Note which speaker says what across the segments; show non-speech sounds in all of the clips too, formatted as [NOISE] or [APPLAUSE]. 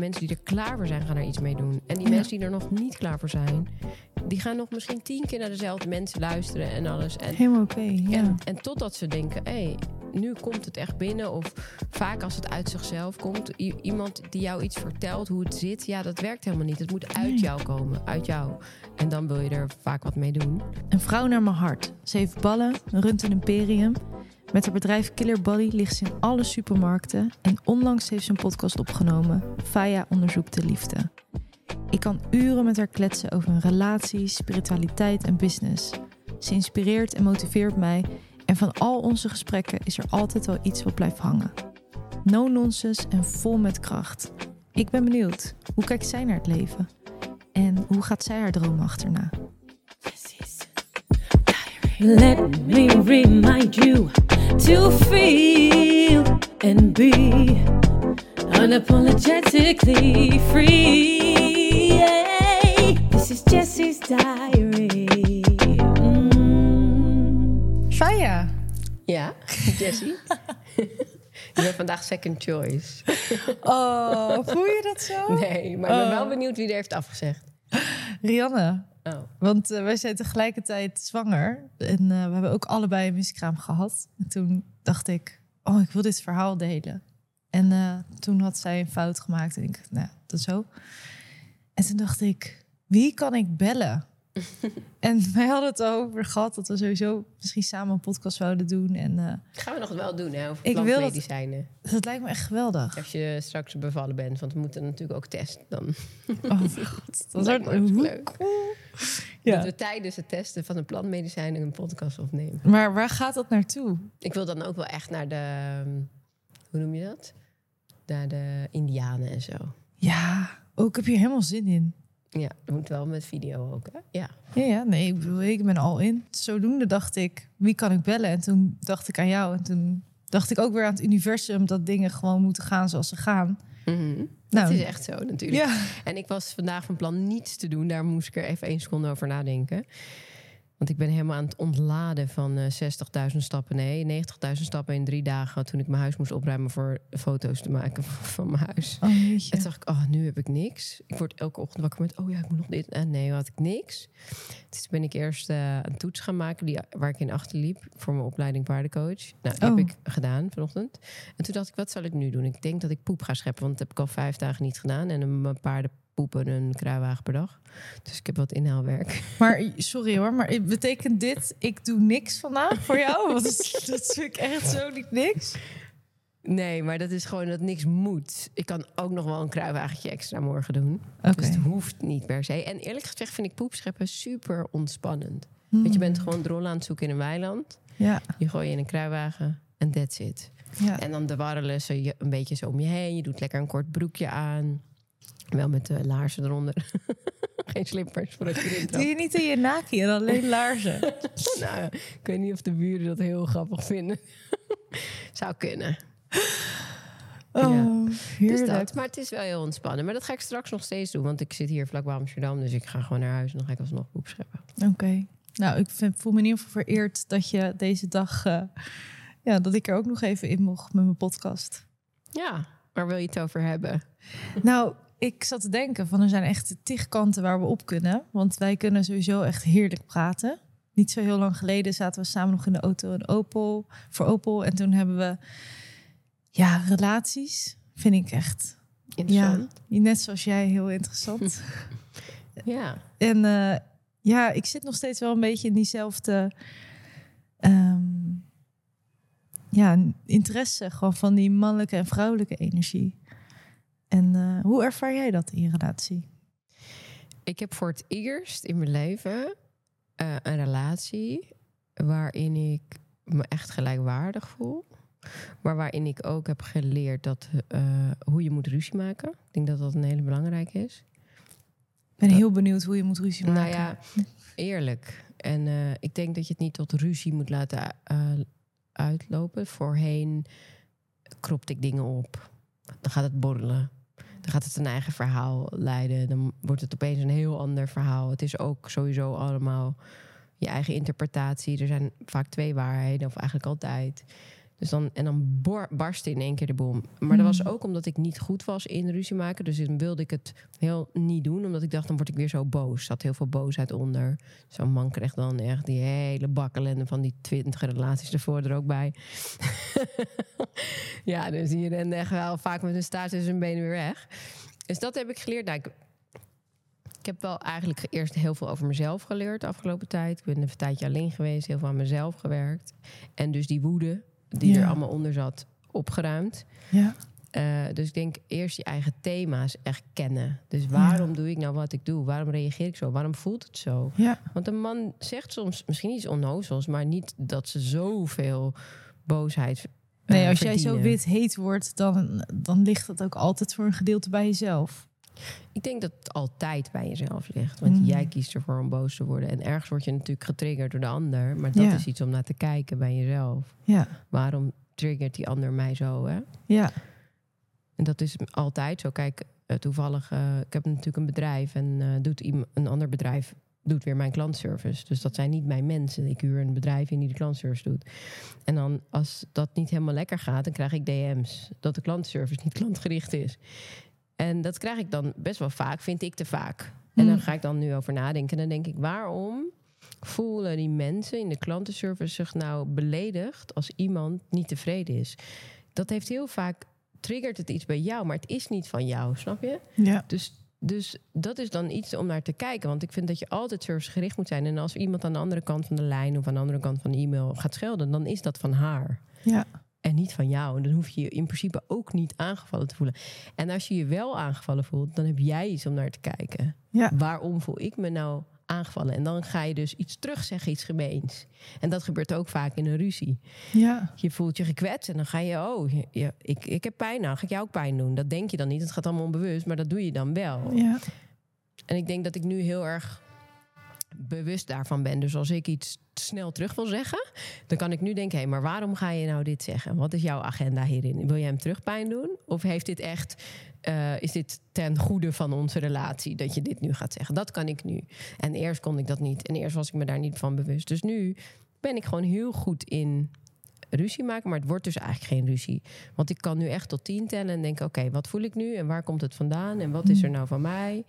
Speaker 1: mensen die er klaar voor zijn, gaan er iets mee doen. En die
Speaker 2: Ja.
Speaker 1: mensen die er nog niet klaar voor zijn, die gaan nog misschien tien keer naar dezelfde mensen luisteren en alles. En,
Speaker 2: Helemaal oké, ja.
Speaker 1: en, en totdat ze denken, hé, hey, nu komt het echt binnen. Of vaak als het uit zichzelf komt, iemand die jou iets vertelt hoe het zit, ja, dat werkt helemaal niet. Het moet uit
Speaker 2: Nee.
Speaker 1: jou komen, uit jou. En dan wil je er vaak wat mee doen.
Speaker 2: Een vrouw naar mijn hart. Ze heeft ballen, runt een imperium. Met haar bedrijf Killer Body ligt ze in alle supermarkten. En onlangs heeft ze een podcast opgenomen. Faya onderzoekt de liefde. Ik kan uren met haar kletsen over een relatie, spiritualiteit en business. Ze inspireert en motiveert mij. En van al onze gesprekken is er altijd wel iets wat blijft hangen. No nonsense en vol met kracht. Ik ben benieuwd. Hoe kijkt zij naar het leven? En hoe gaat zij haar droom achterna?
Speaker 3: Let me remind you to feel and be unapologetically free. Yeah. This is Jessie's diary. Mm.
Speaker 2: Faya.
Speaker 1: Ja, Jessie. [LAUGHS] je bent vandaag second choice.
Speaker 2: Oh, voel je dat zo?
Speaker 1: Nee, maar ik ben
Speaker 2: Oh.
Speaker 1: wel benieuwd wie er heeft afgezegd.
Speaker 2: Rianne.
Speaker 1: Oh.
Speaker 2: Want eh, wij zijn tegelijkertijd zwanger. En eh, we hebben ook allebei een miskraam gehad. En toen dacht ik, oh, ik wil dit verhaal delen. En eh, toen had zij een fout gemaakt. En ik, nou, dat zo. En toen dacht ik, wie kan ik bellen? [LAUGHS] en wij hadden het over gehad dat we sowieso misschien samen een podcast zouden doen. En eh,
Speaker 1: Gaan we nog wel doen, hè? Over
Speaker 2: Ik wil dat-
Speaker 1: plantmedicijnen.
Speaker 2: dat lijkt me echt geweldig.
Speaker 1: Als je straks bevallen bent, want we moeten natuurlijk ook testen. Dan [LAUGHS]
Speaker 2: Oh, mijn god. [LAUGHS] Dat
Speaker 1: lijkt
Speaker 2: wordt
Speaker 1: leuk.
Speaker 2: Ja.
Speaker 1: Dat we tijdens het testen van een plantmedicijn een podcast opnemen.
Speaker 2: Maar waar gaat dat naartoe?
Speaker 1: Ik wil dan ook wel echt naar de... um, Hoe noem je dat? Naar de indianen en zo.
Speaker 2: Ja, oh, ik heb hier helemaal zin in.
Speaker 1: Ja, dat moet wel met video ook, hè? Ja.
Speaker 2: Ja, ja, nee, ik bedoel, ik ben al in. Zodoende dacht ik, wie kan ik bellen? En toen dacht ik aan jou. En toen dacht ik ook weer aan het universum... dat dingen gewoon moeten gaan zoals ze gaan.
Speaker 1: Mhm.
Speaker 2: Nou,
Speaker 1: dat is echt zo, natuurlijk.
Speaker 2: Ja,
Speaker 1: En ik was vandaag van plan niets te doen. Daar moest ik er even één seconde over nadenken. Want ik ben helemaal aan het ontladen van eh 60.000 stappen. Nee, 90.000 stappen in drie dagen. Toen ik mijn huis moest opruimen voor foto's te maken [LAUGHS] van mijn huis.
Speaker 2: oh.
Speaker 1: En toen dacht ik, oh, nu heb ik niks. Ik word elke ochtend wakker met, oh ja, ik moet nog dit. En nee, had ik niks. Dus toen ben ik eerst eh, een toets gaan maken die, waar ik in achterliep voor mijn opleiding paardencoach. Nou, die
Speaker 2: Oh.
Speaker 1: heb ik gedaan vanochtend. En toen dacht ik, wat zal ik nu doen? Ik denk dat ik poep ga scheppen, want dat heb ik al vijf dagen niet gedaan. En een mijn paarden poepen een kruiwagen per dag. Dus ik heb wat inhaalwerk. [LAUGHS]
Speaker 2: Maar sorry hoor, maar betekent dit... ik doe niks vandaag voor jou? [LAUGHS] Want dat, vind ik echt zo niet niks.
Speaker 1: Nee, maar dat is gewoon dat niks moet. Ik kan ook nog wel een kruiwagentje extra morgen doen.
Speaker 2: Oké.
Speaker 1: Dus het hoeft niet per se. En eerlijk gezegd vind ik poepscheppen super ontspannend. Want je bent gewoon drol aan het zoeken in een weiland.
Speaker 2: Ja,
Speaker 1: Je gooi je in een kruiwagen en that's it.
Speaker 2: ja.
Speaker 1: En dan de warrelen ze je een beetje zo om je heen. Je doet lekker een kort broekje aan. Wel met de laarzen eronder. [LAUGHS] Geen slippers voordat je erin
Speaker 2: Doe je niet in je naki en alleen laarzen? [LAUGHS]
Speaker 1: Nou, ja, ik weet niet of de buren dat heel grappig vinden. [LAUGHS] Zou kunnen.
Speaker 2: Oh,
Speaker 1: Dus
Speaker 2: heerlijk.
Speaker 1: dat. Maar het is wel heel ontspannen. Maar dat ga ik straks nog steeds doen. Want ik zit hier vlakbij Amsterdam. Dus ik ga gewoon naar huis en dan ga ik alsnog poep scheppen.
Speaker 2: Oké. Nou, ik vind, voel me in ieder geval vereerd dat je deze dag... eh, ja, dat ik er ook nog even in mocht met mijn podcast.
Speaker 1: Ja, waar wil je het over hebben?
Speaker 2: Nou, ik zat te denken van er zijn echt tig kanten waar we op kunnen. Want wij kunnen sowieso echt heerlijk praten. Niet zo heel lang geleden zaten we samen nog in de auto in Opel, voor Opel. En toen hebben we, ja, relaties vind ik echt, ja,
Speaker 1: Interessant.
Speaker 2: net zoals jij, heel interessant. [LAUGHS]
Speaker 1: Ja.
Speaker 2: en eh, ja, ik zit nog steeds wel een beetje in diezelfde ehm, ja, interesse gewoon van die mannelijke en vrouwelijke energie. En eh, hoe ervaar jij dat in je relatie?
Speaker 1: Ik heb voor het eerst in mijn leven eh, een relatie waarin ik me echt gelijkwaardig voel. Maar waarin ik ook heb geleerd dat, eh, hoe je moet ruzie maken. Ik denk dat dat een hele belangrijke is.
Speaker 2: Ik ben heel benieuwd hoe je moet ruzie maken.
Speaker 1: Nou ja, eerlijk. En ik denk dat je het niet tot ruzie moet laten uitlopen. Voorheen kropte ik dingen op. Dan gaat het borrelen. Dan gaat het een eigen verhaal leiden. Dan wordt het opeens een heel ander verhaal. Het is ook sowieso allemaal je eigen interpretatie. Er zijn vaak twee waarheden, of eigenlijk altijd. Dus dan, en dan bor, barstte in één keer de bom. Maar dat was ook omdat ik niet goed was in ruzie maken. Dus dan wilde ik het heel niet doen. Omdat ik dacht, dan word ik weer zo boos. Er zat heel veel boosheid onder. Zo'n man kreeg dan echt die hele bakkelende van die twintig relaties ervoor er ook bij. [LAUGHS] ja, dus die rende echt wel vaak met een staart tussen zijn benen weer weg. Dus dat heb ik geleerd. Nou, ik, ik heb wel eigenlijk eerst heel veel over mezelf geleerd de afgelopen tijd. Ik ben een tijdje alleen geweest, heel veel aan mezelf gewerkt. En dus die woede die
Speaker 2: Ja.
Speaker 1: er allemaal onder zat, opgeruimd.
Speaker 2: Ja.
Speaker 1: Eh, dus ik denk eerst je eigen thema's echt kennen. Dus waarom doe ik nou wat ik doe? Waarom reageer ik zo? Waarom voelt het zo?
Speaker 2: Ja.
Speaker 1: Want een man zegt soms misschien iets onnozels, maar niet dat ze zoveel boosheid. eh,
Speaker 2: Nee, als jij zo wit heet wordt, dan, dan ligt dat ook altijd voor een gedeelte bij jezelf.
Speaker 1: Ik denk dat het altijd bij jezelf ligt. Want
Speaker 2: Mm.
Speaker 1: jij kiest ervoor om boos te worden. En ergens word je natuurlijk getriggerd door de ander. Maar dat
Speaker 2: Ja.
Speaker 1: is iets om naar te kijken bij jezelf.
Speaker 2: Ja.
Speaker 1: Waarom triggert die ander mij zo? Hè?
Speaker 2: Ja.
Speaker 1: En dat is altijd zo. Kijk, eh, toevallig, eh, ik heb natuurlijk een bedrijf en eh, doet een ander bedrijf doet weer mijn klantservice. Dus dat zijn niet mijn mensen. Ik huur een bedrijf in die de klantservice doet. En dan als dat niet helemaal lekker gaat, dan krijg ik DM's dat de klantservice niet klantgericht is. En dat krijg ik dan best wel vaak, vind ik te vaak. En dan
Speaker 2: Mm.
Speaker 1: ga ik dan nu over nadenken. En dan denk ik, waarom voelen die mensen in de klantenservice zich nou beledigd als iemand niet tevreden is? Dat heeft heel vaak triggert het iets bij jou, maar het is niet van jou, snap je?
Speaker 2: Ja.
Speaker 1: Dus, dus dat is dan iets om naar te kijken. Want ik vind dat je altijd servicegericht moet zijn. En als iemand aan de andere kant van de lijn of aan de andere kant van de e-mail gaat schelden, dan is dat van haar.
Speaker 2: Ja.
Speaker 1: En niet van jou. En dan hoef je je in principe ook niet aangevallen te voelen. En als je je wel aangevallen voelt, dan heb jij iets om naar te kijken.
Speaker 2: Ja.
Speaker 1: Waarom voel ik me nou aangevallen? En dan ga je dus iets terugzeggen, iets gemeens. En dat gebeurt ook vaak in een ruzie.
Speaker 2: Ja.
Speaker 1: Je voelt je gekwetst en dan ga je, oh, je- je- ik, ik heb pijn, nou ga ik jou ook pijn doen. Dat denk je dan niet, het gaat allemaal onbewust, maar dat doe je dan wel.
Speaker 2: Ja.
Speaker 1: En ik denk dat ik nu heel erg bewust daarvan ben. Dus als ik iets snel terug wil zeggen, dan kan ik nu denken: hé, maar waarom ga je nou dit zeggen? Wat is jouw agenda hierin? Wil jij hem terugpijn doen? Of heeft dit echt, eh, is dit ten goede van onze relatie dat je dit nu gaat zeggen? Dat kan ik nu. En eerst kon ik dat niet. En eerst was ik me daar niet van bewust. Dus nu ben ik gewoon heel goed in ruzie maken, maar het wordt dus eigenlijk geen ruzie. Want ik kan nu echt tot tien tellen en denken: oké, wat voel ik nu en waar komt het vandaan en wat is er nou van mij?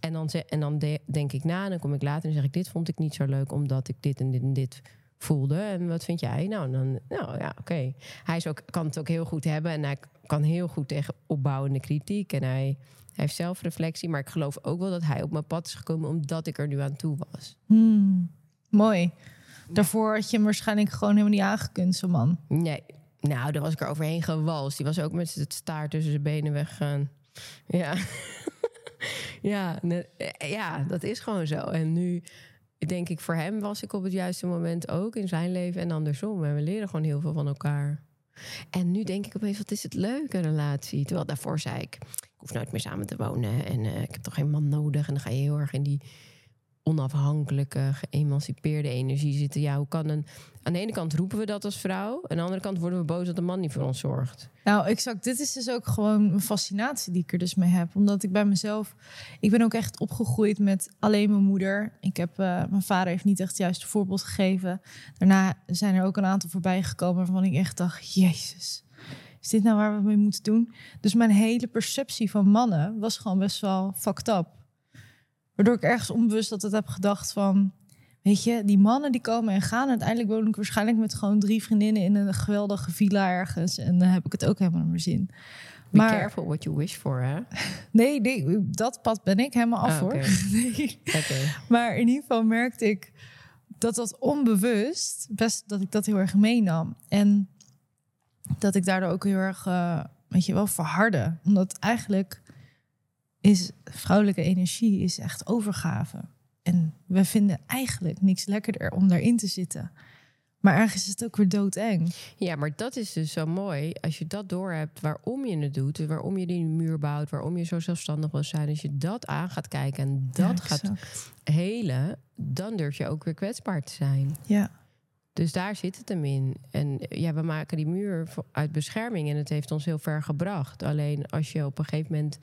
Speaker 1: En dan, en dan de- denk ik na en dan kom ik later en zeg ik: dit vond ik niet zo leuk omdat ik dit en dit en dit voelde. En wat vind jij? Nou, dan, nou ja, oké. Hij kan het ook heel goed hebben en hij kan heel goed tegen opbouwende kritiek en hij, hij heeft zelfreflectie. Maar ik geloof ook wel dat hij op mijn pad is gekomen omdat ik er nu aan toe was.
Speaker 2: Hmm. Mooi. Daarvoor had je hem waarschijnlijk gewoon helemaal niet aangekund, zo'n man.
Speaker 1: Nee, nou, daar was ik er overheen gewalst. Die was ook met het staart tussen zijn benen weggegaan. Ja, [LAUGHS] ja, eh, ja, dat is gewoon zo. En nu denk ik, voor hem was ik op het juiste moment ook in zijn leven en andersom. En we leren gewoon heel veel van elkaar. En nu denk ik opeens, wat is het leuk, een relatie. Terwijl daarvoor zei ik, ik hoef nooit meer samen te wonen. En eh, ik heb toch geen man nodig. En dan ga je heel erg in die onafhankelijke, geëmancipeerde energie zitten. Ja, hoe kan een... Aan de ene kant roepen we dat als vrouw. Aan de andere kant worden we boos dat de man niet voor ons zorgt.
Speaker 2: Nou, exact. Dit is dus ook gewoon een fascinatie die ik er dus mee heb. Omdat ik bij mezelf... Ik ben ook echt opgegroeid met alleen mijn moeder. Ik heb, eh, mijn vader heeft niet echt het juiste voorbeeld gegeven. Daarna zijn er ook een aantal voorbij gekomen waarvan ik echt dacht... Jezus, is dit nou waar we mee moeten doen? Dus mijn hele perceptie van mannen was gewoon best wel fucked up. Waardoor ik ergens onbewust dat het heb gedacht van... Weet je, die mannen die komen en gaan. Uiteindelijk woon ik waarschijnlijk met gewoon drie vriendinnen in een geweldige villa ergens. En dan heb ik het ook helemaal naar mijn zin.
Speaker 1: Be
Speaker 2: Maar-
Speaker 1: careful what you wish for, hè? [LAUGHS]
Speaker 2: Nee, nee, dat pad ben ik helemaal af
Speaker 1: Ah,
Speaker 2: hoor.
Speaker 1: oké. [LAUGHS]
Speaker 2: Nee.
Speaker 1: Oké.
Speaker 2: Maar in ieder geval merkte ik dat dat onbewust, best dat ik dat heel erg meenam. En dat ik daardoor ook heel erg, eh, weet je wel, verharde. Omdat eigenlijk is vrouwelijke energie is echt overgave. En we vinden eigenlijk niks lekkerder om daarin te zitten. Maar ergens is het ook weer doodeng.
Speaker 1: Ja, maar dat is dus zo mooi. Als je dat doorhebt waarom je het doet, dus waarom je die muur bouwt, waarom je zo zelfstandig wil zijn. Als je dat aan gaat kijken en dat
Speaker 2: Ja,
Speaker 1: gaat helen, dan durf je ook weer kwetsbaar te zijn.
Speaker 2: Ja,
Speaker 1: Dus daar zit het hem in. En ja, we maken die muur uit bescherming en het heeft ons heel ver gebracht. Alleen als je op een gegeven moment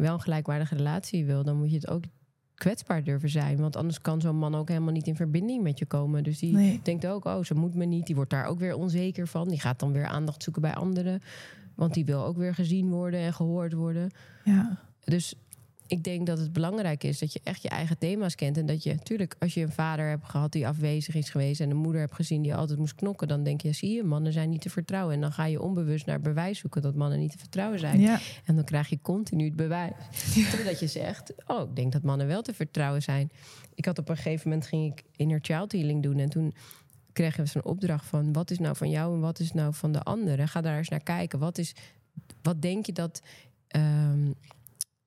Speaker 1: wel een gelijkwaardige relatie wil, dan moet je het ook kwetsbaar durven zijn. Want anders kan zo'n man ook helemaal niet in verbinding met je komen. Dus die
Speaker 2: Nee.
Speaker 1: denkt ook, oh, ze moet me niet. Die wordt daar ook weer onzeker van. Die gaat dan weer aandacht zoeken bij anderen. Want die wil ook weer gezien worden en gehoord worden.
Speaker 2: Ja.
Speaker 1: Dus ik denk dat het belangrijk is dat je echt je eigen thema's kent. En dat je, natuurlijk, als je een vader hebt gehad die afwezig is geweest. en een moeder hebt gezien die altijd moest knokken. dan denk je, zie je, mannen zijn niet te vertrouwen. En dan ga je onbewust naar bewijs zoeken dat mannen niet te vertrouwen zijn.
Speaker 2: Ja.
Speaker 1: En dan krijg je continu het bewijs. Totdat je zegt, oh, ik denk dat mannen wel te vertrouwen zijn. Ik had op een gegeven moment ging ik inner child healing doen. En toen kregen we zo'n opdracht van... wat is nou van jou en wat is nou van de andere? Ga daar eens naar kijken. Wat, is, wat denk je dat ehm,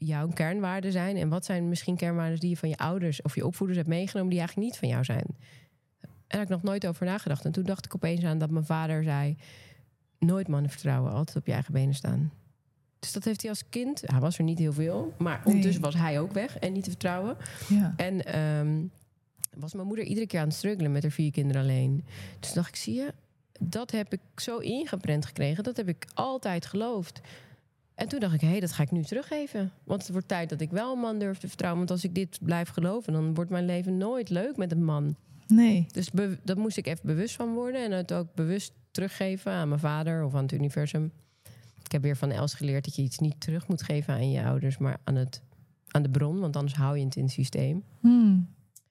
Speaker 1: jouw kernwaarden zijn? En wat zijn misschien kernwaarden die je van je ouders... of je opvoeders hebt meegenomen... die eigenlijk niet van jou zijn? En daar heb ik nog nooit over nagedacht. En toen dacht ik opeens aan dat mijn vader zei... nooit mannen vertrouwen, altijd op je eigen benen staan. Dus dat heeft hij als kind. Hij was er niet heel veel. Maar ondertussen was hij ook weg en niet te vertrouwen.
Speaker 2: Ja.
Speaker 1: En ehm, was mijn moeder iedere keer aan het struggelen met haar vier kinderen alleen. Dus dacht ik, zie je, dat heb ik zo ingeprent gekregen. Dat heb ik altijd geloofd. En toen dacht ik, hé, hey, dat ga ik nu teruggeven. Want het wordt tijd dat ik wel een man durf te vertrouwen. Want als ik dit blijf geloven, dan wordt mijn leven nooit leuk met een man.
Speaker 2: Nee.
Speaker 1: Dus dat moest ik even bewust van worden. En het ook bewust teruggeven aan mijn vader of aan het universum. Ik heb weer van Els geleerd dat je iets niet terug moet geven aan je ouders, maar aan, het, aan de bron. Want anders hou je het in het systeem.
Speaker 2: Hmm.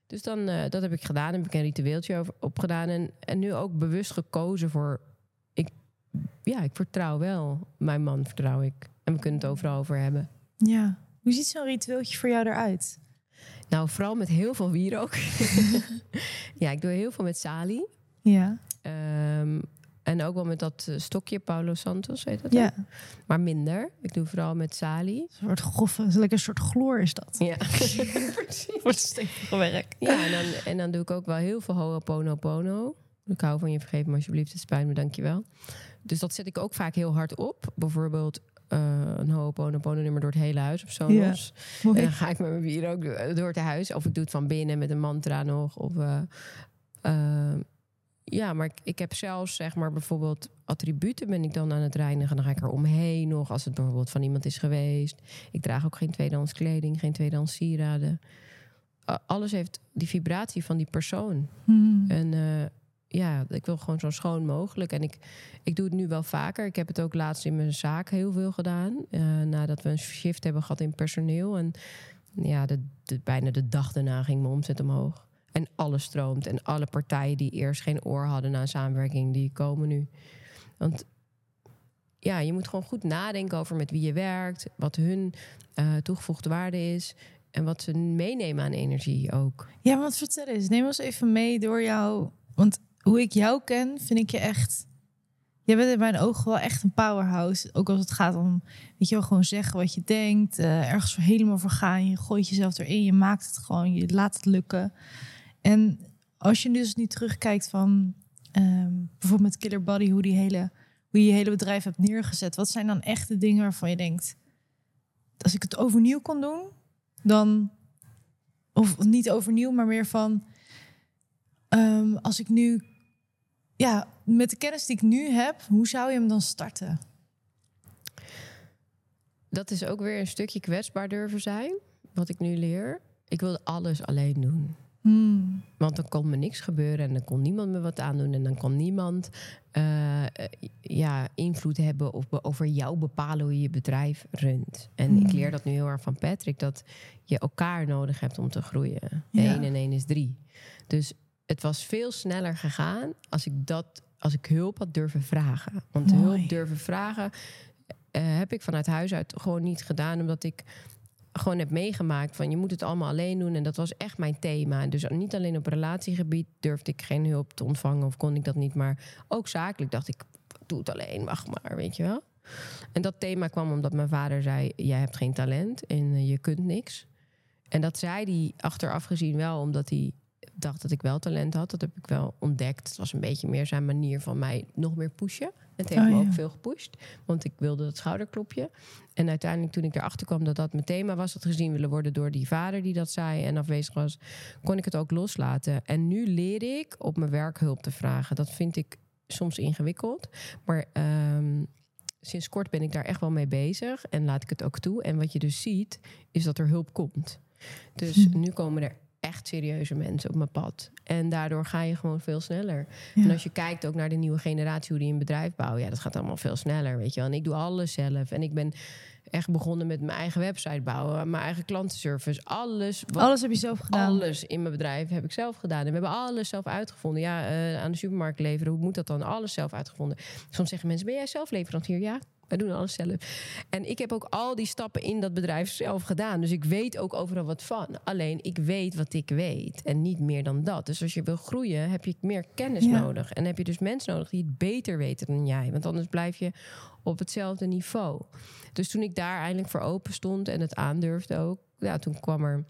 Speaker 1: Dus dan, eh, dat heb ik gedaan. Heb ik een ritueeltje over, opgedaan. En, en nu ook bewust gekozen voor... Ik, ja, ik vertrouw wel. Mijn man vertrouw ik. En we kunnen het overal over hebben.
Speaker 2: Ja. Hoe ziet zo'n ritueeltje voor jou eruit?
Speaker 1: Nou, vooral met heel veel wierook. [LAUGHS] ja, ik doe heel veel met Sali.
Speaker 2: Ja.
Speaker 1: Ehm, en ook wel met dat eh, stokje, Paulo Santos, heet dat?
Speaker 2: Ja.
Speaker 1: Maar minder. Ik doe vooral met Sali.
Speaker 2: Een soort goffe, lekker een soort chloor is dat.
Speaker 1: Ja, [LAUGHS] precies.
Speaker 2: Wordt stevige werk.
Speaker 1: Ja, en dan, en dan doe ik ook wel heel veel ho'oponopono. Ik hou van je, vergeef me alsjeblieft, het spijt me, dankjewel. Dus dat zet ik ook vaak heel hard op. Bijvoorbeeld eh, een ho'oponopono nummer door het hele huis of zo.
Speaker 2: Ja.
Speaker 1: En dan ga ik met mijn bier ook door het huis. Of ik doe het van binnen met een mantra nog. Of, eh, eh, ja, maar ik, ik heb zelfs, zeg maar, bijvoorbeeld attributen ben ik dan aan het reinigen. Dan ga ik er omheen nog, als het bijvoorbeeld van iemand is geweest. Ik draag ook geen tweedehands kleding, geen tweedehands sieraden. Alles heeft die vibratie van die persoon.
Speaker 2: Hmm.
Speaker 1: En eh, ja, ik wil gewoon zo schoon mogelijk. En ik, ik doe het nu wel vaker. Ik heb het ook laatst in mijn zaak heel veel gedaan. eh, nadat we een shift hebben gehad in personeel. En ja, bijna de dag daarna ging mijn omzet omhoog. En alles stroomt. En alle partijen die eerst geen oor hadden naar samenwerking, die komen nu. Want ja, je moet gewoon goed nadenken over met wie je werkt. Wat hun eh, toegevoegde waarde is. En wat ze meenemen aan energie ook.
Speaker 2: Ja, want vertel eens. Neem ons even mee door jou. Want hoe ik jou ken, vind ik je echt... Je bent in mijn ogen wel echt een powerhouse. Ook als het gaat om, weet je wel, gewoon zeggen wat je denkt. eh, ergens voor helemaal voor gaan. Je gooit jezelf erin. Je maakt het gewoon. Je laat het lukken. En als je dus nu terugkijkt van... ehm, bijvoorbeeld met Killer Body, hoe, die hele, hoe je je hele bedrijf hebt neergezet. Wat zijn dan echt de dingen waarvan je denkt... Als ik het overnieuw kon doen, dan... Of niet overnieuw, maar meer van... ehm, als ik nu... Ja, met de kennis die ik nu heb, hoe zou je hem dan starten?
Speaker 1: dat is ook weer een stukje kwetsbaar durven zijn. Wat ik nu leer. Ik wilde alles alleen doen.
Speaker 2: Hmm.
Speaker 1: Want dan kon me niks gebeuren en dan kon niemand me wat aandoen. En dan kon niemand eh, ja, invloed hebben of over jou bepalen hoe je je bedrijf runt. En ik
Speaker 2: Hmm.
Speaker 1: leer dat nu heel erg van Patrick, dat je elkaar nodig hebt om te groeien.
Speaker 2: Ja.
Speaker 1: 1 en 1 is 3. Dus het was veel sneller gegaan als ik dat, als ik hulp had durven vragen. Want
Speaker 2: Mooi.
Speaker 1: hulp durven vragen eh, heb ik vanuit huis uit gewoon niet gedaan, omdat ik gewoon heb meegemaakt van je moet het allemaal alleen doen. En dat was echt mijn thema. Dus niet alleen op relatiegebied durfde ik geen hulp te ontvangen of kon ik dat niet. Maar ook zakelijk dacht ik, doe het alleen, wacht maar, weet je wel. En dat thema kwam omdat mijn vader zei, jij hebt geen talent en eh, je kunt niks. En dat zei hij achteraf gezien wel, omdat hij dacht dat ik wel talent had. Dat heb ik wel ontdekt. Het was een beetje meer zijn manier van mij nog meer pushen. Het heeft
Speaker 2: Oh,
Speaker 1: me
Speaker 2: ja.
Speaker 1: ook veel gepusht, want ik wilde dat schouderklopje. En uiteindelijk, toen ik erachter kwam dat dat mijn thema was, dat gezien willen worden door die vader die dat zei en afwezig was, kon ik het ook loslaten. En nu leer ik op mijn werk hulp te vragen. Dat vind ik soms ingewikkeld, maar ehm, sinds kort ben ik daar echt wel mee bezig en laat ik het ook toe. En wat je dus ziet, is dat er hulp komt. Dus
Speaker 2: Hm.
Speaker 1: nu komen er echt serieuze mensen op mijn pad. En daardoor ga je gewoon veel sneller.
Speaker 2: Ja.
Speaker 1: En als je kijkt ook naar de nieuwe generatie, hoe die een bedrijf bouwen, ja, dat gaat allemaal veel sneller, weet je wel. En ik doe alles zelf. En ik ben echt begonnen met mijn eigen website bouwen, mijn eigen klantenservice, alles. Wat,
Speaker 2: Alles heb je zelf gedaan.
Speaker 1: alles in mijn bedrijf heb ik zelf gedaan. En we hebben alles zelf uitgevonden. Ja, eh, aan de supermarkt leveren, hoe moet dat dan? Alles zelf uitgevonden. Soms zeggen mensen, ben jij zelf leverancier? Ja, wij doen alles zelf. En ik heb ook al die stappen in dat bedrijf zelf gedaan. Dus ik weet ook overal wat van. Alleen, ik weet wat ik weet. En niet meer dan dat. Dus als je wil groeien, heb je meer kennis
Speaker 2: Ja.
Speaker 1: nodig. En heb je dus mensen nodig die het beter weten dan jij. Want anders blijf je op hetzelfde niveau. Dus toen ik daar eindelijk voor open stond en het aandurfde ook... Ja, toen kwam er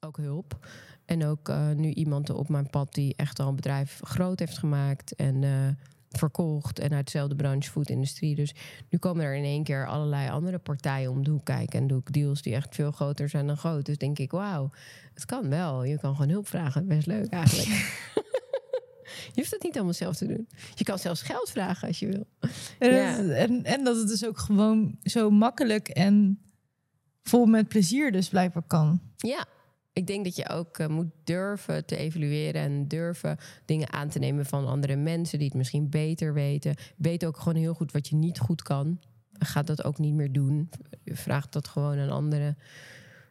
Speaker 1: ook hulp. En ook eh, nu iemand op mijn pad die echt al een bedrijf groot heeft gemaakt en eh, verkocht. En uit dezelfde branche, foodindustrie. Dus nu komen er in één keer allerlei andere partijen om de hoek kijken. En doe ik deals die echt veel groter zijn dan groot. Dus denk ik, wauw, het kan wel. Je kan gewoon hulp vragen. Best leuk eigenlijk. [LAUGHS] je hoeft het niet allemaal zelf te doen. Je kan zelfs geld vragen als je wil.
Speaker 2: En,
Speaker 1: Ja.
Speaker 2: het- en, en dat het dus ook gewoon zo makkelijk en vol met plezier dus blijkbaar kan.
Speaker 1: Ja, ik denk dat je ook eh, moet durven te evalueren en durven dingen aan te nemen van andere mensen die het misschien beter weten. Weet ook gewoon heel goed wat je niet goed kan. Ga dat ook niet meer doen. Vraag dat gewoon aan anderen.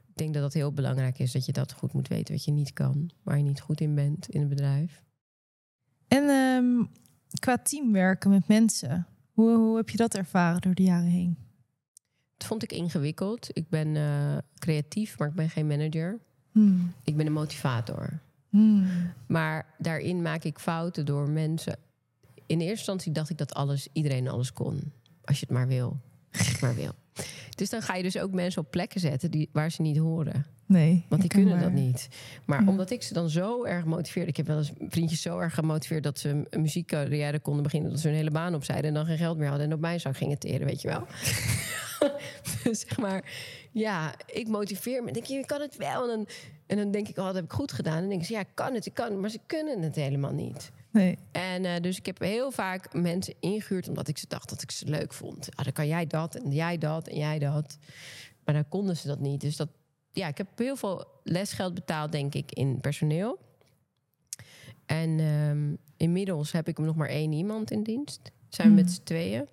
Speaker 1: Ik denk dat dat heel belangrijk is, dat je dat goed moet weten wat je niet kan, waar je niet goed in bent in een bedrijf.
Speaker 2: En ehm, qua teamwerken met mensen, hoe, hoe heb je dat ervaren door de jaren heen?
Speaker 1: Dat vond ik ingewikkeld. Ik ben eh, creatief, maar ik ben geen manager.
Speaker 2: Hmm.
Speaker 1: Ik ben een motivator.
Speaker 2: Hmm.
Speaker 1: Maar daarin maak ik fouten door mensen. In eerste instantie dacht ik dat alles, iedereen alles kon. Als je het maar wil. Als je het maar wil. Dus dan ga je dus ook mensen op plekken zetten die, waar ze niet horen.
Speaker 2: Nee.
Speaker 1: Want die kunnen dat niet. Maar
Speaker 2: Ja.
Speaker 1: omdat ik ze dan zo erg motiveerde. Ik heb wel eens vriendjes zo erg gemotiveerd dat ze een muziekcarrière konden beginnen. Dat ze hun hele baan opzeiden en dan geen geld meer hadden. En op mijn zak gingen teren, weet je wel. [LAUGHS] [LAUGHS] dus zeg maar, ja, ik motiveer me. Denk je, je kan het wel. En dan, en dan denk ik, oh, dat heb ik goed gedaan. En dan denk ik, ja, ik kan het, ik kan het. Maar ze kunnen het helemaal niet.
Speaker 2: Nee.
Speaker 1: En eh, dus ik heb heel vaak mensen ingehuurd omdat ik ze dacht dat ik ze leuk vond. Ah, dan kan jij dat en jij dat en jij dat. Maar dan konden ze dat niet. Dus dat, ja, ik heb heel veel lesgeld betaald, denk ik, in personeel. En ehm, inmiddels heb ik nog maar één iemand in dienst. Zijn we
Speaker 2: Hmm.
Speaker 1: met z'n tweeën.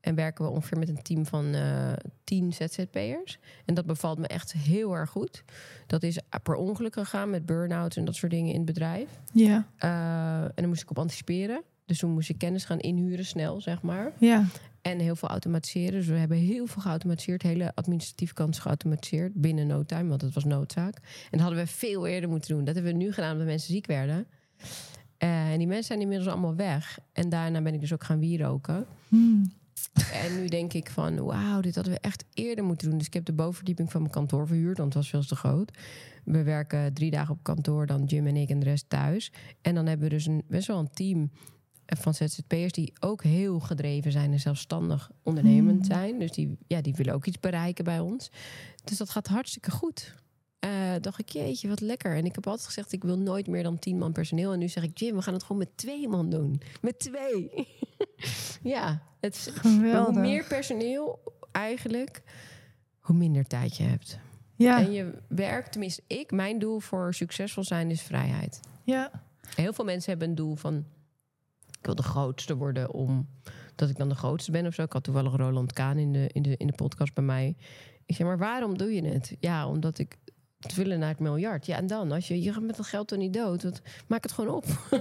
Speaker 1: En werken we ongeveer met een team van eh tien ZZP'ers. En dat bevalt me echt heel erg goed. Dat is per ongeluk gegaan met burn-outs en dat soort dingen in het bedrijf.
Speaker 2: Ja.
Speaker 1: Uh, en dan moest ik op anticiperen. Dus toen moest ik kennis gaan inhuren, snel, zeg maar.
Speaker 2: Ja.
Speaker 1: En heel veel automatiseren. Dus we hebben heel veel geautomatiseerd. Hele administratieve kant geautomatiseerd. Binnen no time, want het was noodzaak. En dat hadden we veel eerder moeten doen. Dat hebben we nu gedaan omdat mensen ziek werden. Uh, en die mensen zijn inmiddels allemaal weg. En daarna ben ik dus ook gaan wieroken.
Speaker 2: Hmm.
Speaker 1: En nu denk ik van, wauw, dit hadden we echt eerder moeten doen. Dus ik heb de bovenverdieping van mijn kantoor verhuurd, want het was veel te groot. We werken drie dagen op kantoor, dan Jim en ik en de rest thuis. En dan hebben we dus een, best wel een team van ZZP'ers die ook heel gedreven zijn en zelfstandig ondernemend zijn. Dus die, ja, die willen ook iets bereiken bij ons. Dus dat gaat hartstikke goed. Uh, dacht ik, jeetje, wat lekker. En ik heb altijd gezegd, ik wil nooit meer dan tien man personeel. En nu zeg ik, Jim, we gaan het gewoon met twee man doen. Met twee. [LAUGHS] ja, het is, hoe meer personeel eigenlijk, hoe minder tijd je hebt.
Speaker 2: Ja.
Speaker 1: En je werkt, tenminste ik, mijn doel voor succesvol zijn is vrijheid.
Speaker 2: Ja.
Speaker 1: Heel veel mensen hebben een doel van, ik wil de grootste worden om dat ik dan de grootste ben of zo. Ik had toevallig Roland Kaan in de, in de, in de podcast bij mij. Ik zeg, maar waarom doe je het? Ja, omdat ik het willen naar het miljard. Ja, en dan? Als je, je gaat met dat geld toch niet dood? Dat, maak het gewoon op. [LAUGHS]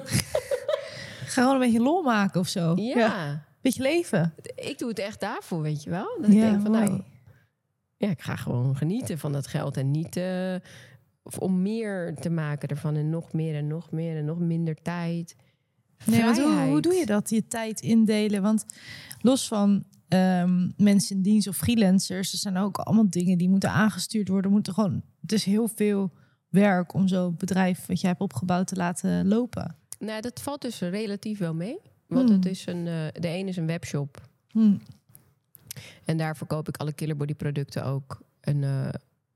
Speaker 2: Ga gewoon een beetje lol maken of zo.
Speaker 1: Ja. ja.
Speaker 2: Beetje leven.
Speaker 1: Ik doe het echt daarvoor, weet je wel. Dat ja, ik denk van, nou... Ja, ik ga gewoon genieten van dat geld. En niet uh, om meer te maken ervan. En nog meer en nog meer en nog minder tijd.
Speaker 2: Nee, hoe, hoe doe je dat? Je tijd indelen? Want los van um, mensen in dienst of freelancers, er zijn ook allemaal dingen die moeten aangestuurd worden. Moeten gewoon, het is heel veel werk om zo'n bedrijf wat jij hebt opgebouwd te laten lopen.
Speaker 1: Nou, dat valt dus relatief wel mee. Want hmm. het is een, uh, de een is een webshop.
Speaker 2: Hmm.
Speaker 1: En daar verkoop ik alle Killerbody producten ook. En uh,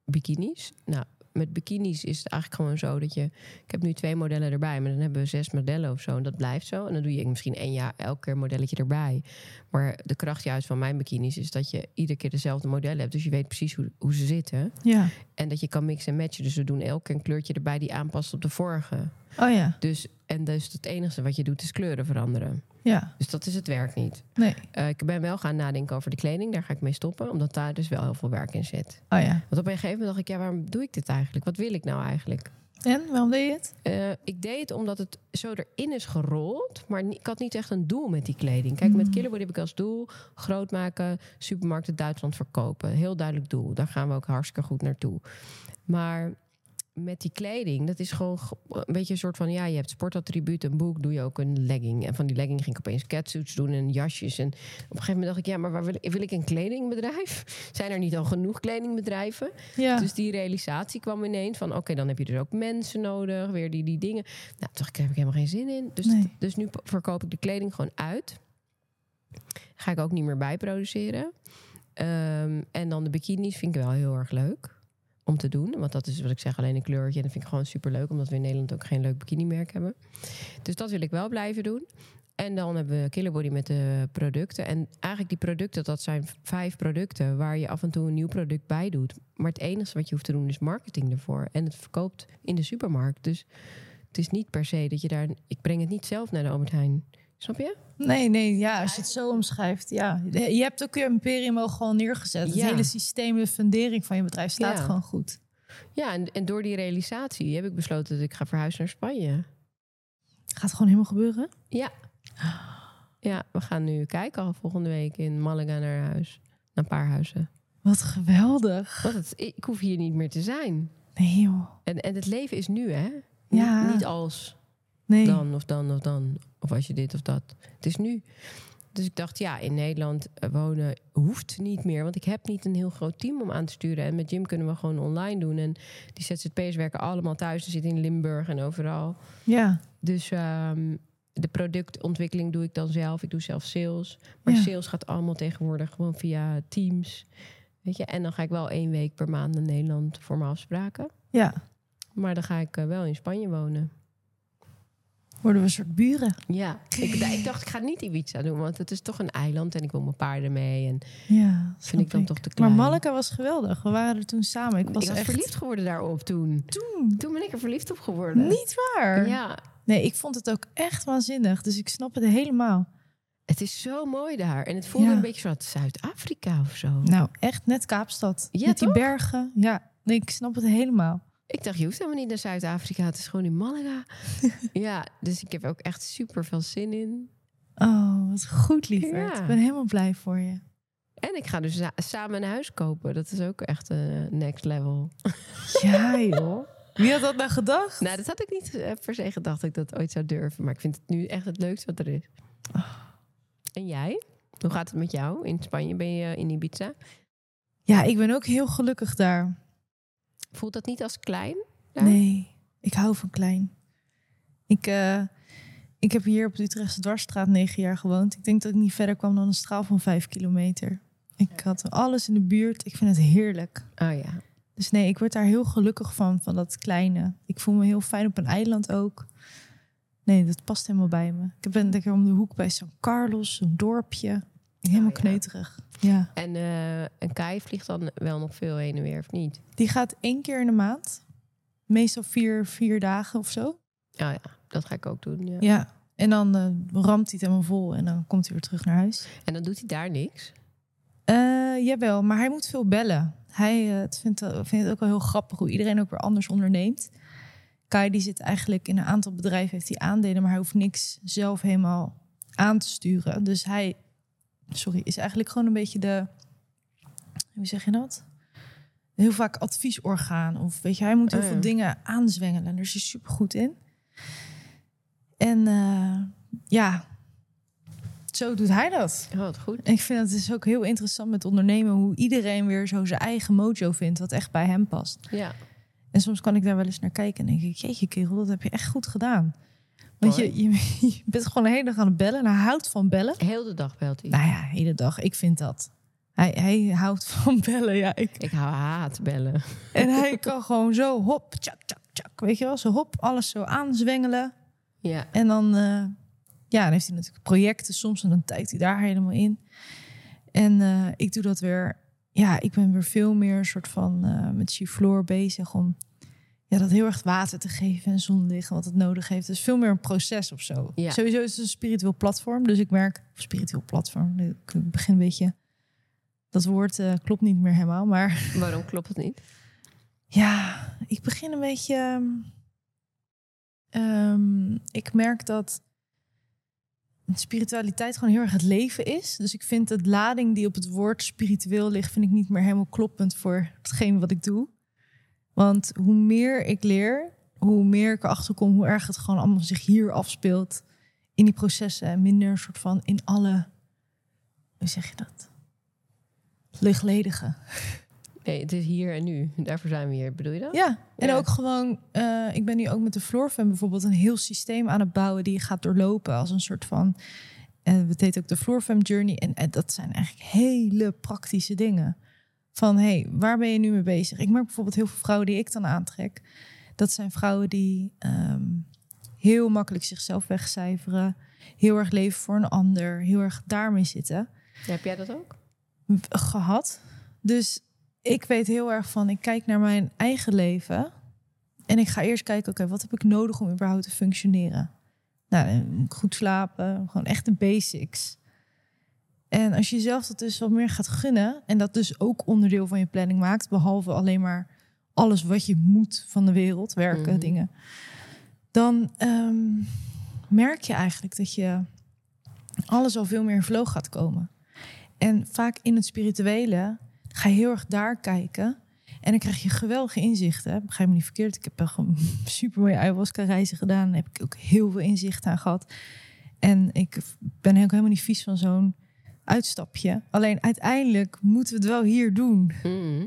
Speaker 1: bikinis. Nou, met bikinis is het eigenlijk gewoon zo dat je... Ik heb nu twee modellen erbij, maar dan hebben we zes modellen of zo. En dat blijft zo. En dan doe je misschien één jaar elke keer een modelletje erbij. Maar de kracht juist van mijn bikinis is dat je iedere keer dezelfde modellen hebt. Dus je weet precies hoe, hoe ze zitten.
Speaker 2: Ja.
Speaker 1: En dat je kan mixen en matchen. Dus we doen elke keer een kleurtje erbij die aanpast op de vorige.
Speaker 2: Oh ja,
Speaker 1: Dus, en dus het enige wat je doet is kleuren veranderen.
Speaker 2: ja,
Speaker 1: Dus dat is het werk niet.
Speaker 2: nee.
Speaker 1: Eh, ik ben wel gaan nadenken over de kleding. Daar ga ik mee stoppen. Omdat daar dus wel heel veel werk in zit.
Speaker 2: Oh ja.
Speaker 1: Want op een gegeven moment dacht ik, ja, waarom doe ik dit eigenlijk? Wat wil ik nou eigenlijk?
Speaker 2: En, waarom deed je het?
Speaker 1: Eh, ik deed het omdat het zo erin is gerold. Maar ik had niet echt een doel met die kleding. Kijk, met
Speaker 2: Mm.
Speaker 1: Killerbody heb ik als doel groot maken, supermarkten Duitsland verkopen. Heel duidelijk doel. Daar gaan we ook hartstikke goed naartoe. Maar met die kleding, dat is gewoon ge- een beetje een soort van... ja, je hebt sportattribuut, een boek, doe je ook een legging. En van die legging ging ik opeens catsuits doen en jasjes. En op een gegeven moment dacht ik, ja, maar waar wil, ik- wil ik een kledingbedrijf? [LAUGHS] Zijn er niet al genoeg kledingbedrijven?
Speaker 2: Ja.
Speaker 1: Dus die realisatie kwam ineens van... oké, dan heb je dus ook mensen nodig, weer die, die dingen. Nou, daar heb ik helemaal geen zin in. Dus,
Speaker 2: Nee.
Speaker 1: dus nu verkoop ik de kleding gewoon uit. Ga ik ook niet meer bijproduceren. Ehm, en dan de bikinis vind ik wel heel erg leuk om te doen. Want dat is wat ik zeg, alleen een kleurtje. En dat vind ik gewoon super leuk, omdat we in Nederland ook geen leuk bikinimerk hebben. Dus dat wil ik wel blijven doen. En dan hebben we Killerbody met de producten. En eigenlijk die producten, dat zijn vijf producten... waar je af en toe een nieuw product bij doet. Maar het enige wat je hoeft te doen is marketing ervoor. En het verkoopt in de supermarkt. Dus het is niet per se dat je daar... Ik breng het niet zelf naar de Albert. Snap je?
Speaker 2: Nee, nee, ja, als je het zo omschrijft, ja. Je hebt ook je imperium al gewoon neergezet. Het
Speaker 1: Ja.
Speaker 2: hele systeem, de fundering van je bedrijf staat
Speaker 1: Ja.
Speaker 2: gewoon goed.
Speaker 1: Ja, en, en door die realisatie heb ik besloten dat ik ga verhuizen naar Spanje.
Speaker 2: Gaat gewoon helemaal gebeuren?
Speaker 1: Ja. Ja, we gaan nu kijken al volgende week in Malaga naar huis. Naar een paar huizen.
Speaker 2: Wat geweldig.
Speaker 1: Het, ik hoef hier niet meer te zijn.
Speaker 2: Nee, joh.
Speaker 1: En, en het leven is nu, hè?
Speaker 2: Ja.
Speaker 1: Niet, niet als
Speaker 2: Nee.
Speaker 1: dan of dan of dan. Of als je dit of dat. Het is nu. Dus ik dacht, ja, in Nederland eh, wonen hoeft niet meer. Want ik heb niet een heel groot team om aan te sturen. En met Jim kunnen we gewoon online doen. En die ZZP'ers werken allemaal thuis. Ze zitten in Limburg en overal.
Speaker 2: Ja,
Speaker 1: Dus ehm, de productontwikkeling doe ik dan zelf. Ik doe zelf sales. Maar
Speaker 2: Ja.
Speaker 1: sales gaat allemaal tegenwoordig gewoon via Teams. Weet je? En dan ga ik wel één week per maand naar Nederland voor mijn afspraken.
Speaker 2: ja.
Speaker 1: Maar dan ga ik eh, wel in Spanje wonen.
Speaker 2: Worden we een soort buren.
Speaker 1: Ja, ik, ik dacht ik ga niet Ibiza doen, want het is toch een eiland en ik wil mijn paarden mee. En
Speaker 2: Ja,
Speaker 1: vind ik dan toch te
Speaker 2: Maar
Speaker 1: klein.
Speaker 2: Malaga was geweldig. We waren er toen samen. Ik was,
Speaker 1: ik was
Speaker 2: echt...
Speaker 1: verliefd geworden daarop toen.
Speaker 2: Toen?
Speaker 1: Toen ben ik er verliefd op geworden.
Speaker 2: Niet waar?
Speaker 1: Ja,
Speaker 2: Nee, ik vond het ook echt waanzinnig. Dus ik snap het helemaal.
Speaker 1: het is zo mooi daar. En het voelde
Speaker 2: Ja.
Speaker 1: een beetje zoals Zuid-Afrika of zo.
Speaker 2: Nou, echt net Kaapstad.
Speaker 1: Ja,
Speaker 2: Met die bergen. Ja, nee, ik snap het helemaal.
Speaker 1: Ik dacht, je hoeft helemaal niet naar Zuid-Afrika. Het is gewoon in Malaga. [LAUGHS] ja, dus ik heb ook echt super veel zin in.
Speaker 2: Oh, wat goed, lieverd.
Speaker 1: Ja.
Speaker 2: Ik ben helemaal blij voor je.
Speaker 1: En ik ga dus samen een huis kopen. Dat is ook echt een next level.
Speaker 2: Ja, [LAUGHS] joh. Wie had dat nou gedacht?
Speaker 1: Nou, dat had ik niet eh, per se gedacht dat ik dat ooit zou durven. Maar ik vind het nu echt het leukste wat er is. En jij? Hoe gaat het met jou? In Spanje ben je in Ibiza.
Speaker 2: Ja, ik ben ook heel gelukkig daar.
Speaker 1: Voelt dat niet als klein? daar?
Speaker 2: Nee, ik hou van klein. Ik, eh, ik heb hier op de Utrechtse Dwarsstraat negen jaar gewoond. Ik denk dat ik niet verder kwam dan een straal van vijf kilometer. Ik had alles in de buurt. Ik vind het heerlijk.
Speaker 1: Oh ja.
Speaker 2: Dus nee, ik word daar heel gelukkig van, van dat kleine. Ik voel me heel fijn op een eiland ook. Nee, dat past helemaal bij me. Ik ben lekker om de hoek bij San Carlos, een dorpje. Helemaal
Speaker 1: Oh ja.
Speaker 2: kneuterig. Ja.
Speaker 1: En, eh en Kai vliegt dan wel nog veel heen en weer, of niet?
Speaker 2: Die gaat één keer in de maand. Meestal vier, vier dagen of zo.
Speaker 1: Oh ja, dat ga ik ook doen. Ja.
Speaker 2: Ja. En dan eh, ramt hij het helemaal vol en dan komt hij weer terug naar huis.
Speaker 1: En dan doet hij daar niks.
Speaker 2: Eh, jawel, maar hij moet veel bellen. Hij het vindt, het- vindt het ook wel heel grappig hoe iedereen ook weer anders onderneemt. Kai die zit eigenlijk in een aantal bedrijven, heeft hij aandelen, maar hij hoeft niks zelf helemaal aan te sturen. Dus hij, sorry, is eigenlijk gewoon een beetje de, hoe zeg je dat? Heel vaak adviesorgaan. Of weet je, hij moet heel
Speaker 1: Oh
Speaker 2: veel dingen aanzwengelen. En daar is hij super goed in. En eh, ja, zo doet hij dat.
Speaker 1: Oh, wat goed.
Speaker 2: En ik vind het dus ook heel interessant met ondernemen hoe iedereen weer zo zijn eigen mojo vindt wat echt bij hem past.
Speaker 1: Ja.
Speaker 2: En soms kan ik daar wel eens naar kijken en denk ik, jeetje kerel, dat heb je echt goed gedaan. Want je, je, [LAUGHS] je bent gewoon de hele dag aan het bellen en hij houdt van bellen.
Speaker 1: Heel de dag belt hij.
Speaker 2: Nou ja, hele dag. Ik vind dat. Hij, hij houdt van [LAUGHS] bellen, ja. Ik,
Speaker 1: Ik hou haat bellen.
Speaker 2: en hij [LAUGHS] kan gewoon zo hop, tjak, tjak, tjak. Weet je wel, zo hop, alles zo aanzwengelen.
Speaker 1: Ja.
Speaker 2: En dan, eh, ja, dan heeft hij natuurlijk projecten soms en dan kijkt hij daar helemaal in. En eh, ik doe dat weer ja, ik ben weer veel meer soort van eh, met Chifloor bezig om ja, dat heel erg water te geven en zonlicht wat het nodig heeft. Dus veel meer een proces of zo.
Speaker 1: Ja.
Speaker 2: Sowieso is het een spiritueel platform. Dus ik merk, spiritueel platform, ik begin een beetje, dat woord eh, klopt niet meer helemaal, maar [LAUGHS]
Speaker 1: Waarom klopt het niet?
Speaker 2: ja, ik begin een beetje. ehm, ehm, ik merk dat spiritualiteit gewoon heel erg het leven is. Dus ik vind het lading die op het woord spiritueel ligt, vind ik niet meer helemaal kloppend voor hetgeen wat ik doe. Want hoe meer ik leer, hoe meer ik erachter kom, hoe erg het gewoon allemaal zich hier afspeelt in die processen en minder een soort van in alle, hoe zeg je dat? Luchtledige.
Speaker 1: Nee, het is hier en nu. Daarvoor zijn we hier. Bedoel je dat?
Speaker 2: Ja, en
Speaker 1: Ja.
Speaker 2: ook gewoon, eh, ik ben nu ook met de Floorfam bijvoorbeeld een heel systeem aan het bouwen die je gaat doorlopen als een soort van, eh het heet ook de Floorfam Journey. En, en dat zijn eigenlijk hele praktische dingen. Van, hey, waar ben je nu mee bezig? Ik merk bijvoorbeeld heel veel vrouwen die ik dan aantrek. Dat zijn vrouwen die ehm, heel makkelijk zichzelf wegcijferen. Heel erg leven voor een ander. Heel erg daarmee zitten
Speaker 1: Heb jij dat ook?
Speaker 2: gehad. Dus ik weet heel erg van, ik kijk naar mijn eigen leven. En ik ga eerst kijken, oké, wat heb ik nodig om überhaupt te functioneren? Nou, goed slapen, gewoon echt de basics. En als je jezelf dat dus wat meer gaat gunnen... en dat dus ook onderdeel van je planning maakt... behalve alleen maar alles wat je moet van de wereld, werken,
Speaker 1: Mhm.
Speaker 2: dingen... dan ehm, merk je eigenlijk dat je alles al veel meer in flow gaat komen. En vaak in het spirituele ga je heel erg daar kijken. En dan krijg je geweldige inzichten. Begrijp me niet verkeerd. Ik heb wel [LAUGHS] super mooie ayahuasca-reizen gedaan. Daar heb ik ook heel veel inzicht aan gehad. En ik ben ook helemaal niet vies van zo'n uitstapje. Alleen uiteindelijk moeten we het wel hier doen.
Speaker 1: Mhm.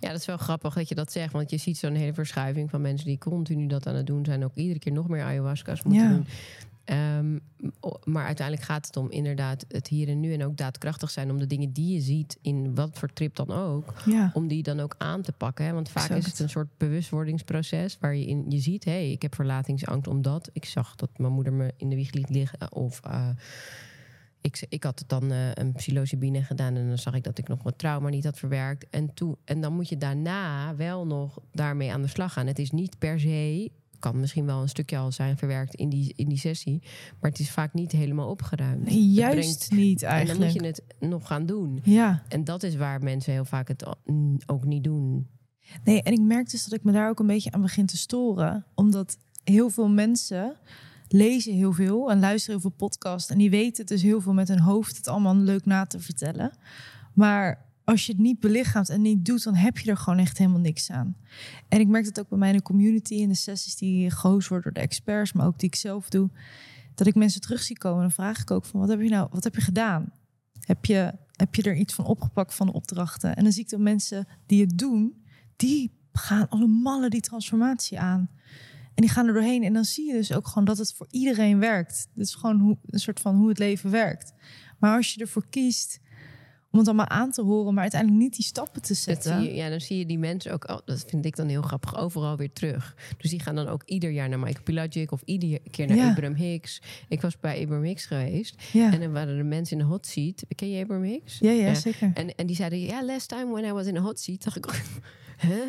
Speaker 1: Ja, dat is wel grappig dat je dat zegt. Want je ziet zo'n hele verschuiving van mensen die continu dat aan het doen zijn. Ook iedere keer nog meer ayahuasca's moeten
Speaker 2: Ja.
Speaker 1: doen. Ehm, maar uiteindelijk gaat het om inderdaad het hier en nu. En ook daadkrachtig zijn om de dingen die je ziet, in wat voor trip dan ook,
Speaker 2: Ja,
Speaker 1: om die dan ook aan te pakken. Hè? Want vaak is het een soort bewustwordingsproces waar je in je ziet, hé, hey, ik heb verlatingsangst omdat ik zag dat mijn moeder me in de wieg liet liggen. Of eh, ik, ik had het dan eh, een psilocybine gedaan en dan zag ik dat ik nog wat trauma niet had verwerkt. En, toen, en dan moet je daarna wel nog daarmee aan de slag gaan. Het is niet per se, kan misschien wel een stukje al zijn verwerkt in die, in die sessie, maar het is vaak niet helemaal opgeruimd.
Speaker 2: nee, juist
Speaker 1: brengt-
Speaker 2: niet
Speaker 1: En dan moet
Speaker 2: eigenlijk.
Speaker 1: je het nog gaan doen.
Speaker 2: Ja,
Speaker 1: En dat is waar mensen heel vaak het ook niet doen.
Speaker 2: nee, en ik merk dus dat ik me daar ook een beetje aan begin te storen. Omdat heel veel mensen lezen heel veel en luisteren heel veel podcasts. En die weten dus heel veel met hun hoofd het allemaal leuk na te vertellen. Maar als je het niet belichaamt en niet doet, dan heb je er gewoon echt helemaal niks aan. En ik merk dat ook bij mij in de community, in de sessies die gehost worden door de experts, maar ook die ik zelf doe. Dat ik mensen terug zie komen en dan vraag ik ook van wat heb je nou, wat heb je gedaan? Heb je, heb je er iets van opgepakt van de opdrachten? En dan zie ik dat mensen die het doen, die gaan allemaal die transformatie aan. En die gaan er doorheen. En dan zie je dus ook gewoon dat het voor iedereen werkt. Dit is gewoon hoe, een soort van hoe het leven werkt. Maar als je ervoor kiest om het allemaal aan te horen, maar uiteindelijk niet die stappen te zetten.
Speaker 1: je, ja, dan zie je die mensen ook, al- dat vind ik dan heel grappig, overal weer terug. Dus die gaan dan ook ieder jaar naar Michael Pilagic of ieder keer naar
Speaker 2: Ja.
Speaker 1: Abraham Hicks. Ik was bij Abraham Hicks geweest
Speaker 2: Ja,
Speaker 1: en dan waren er mensen in de hot seat. Ken je Abraham Hicks?
Speaker 2: ja, ja,
Speaker 1: Ja.
Speaker 2: zeker.
Speaker 1: En, en die zeiden, ja, last time when I was in a hot seat, dacht ik, huh? [LAUGHS]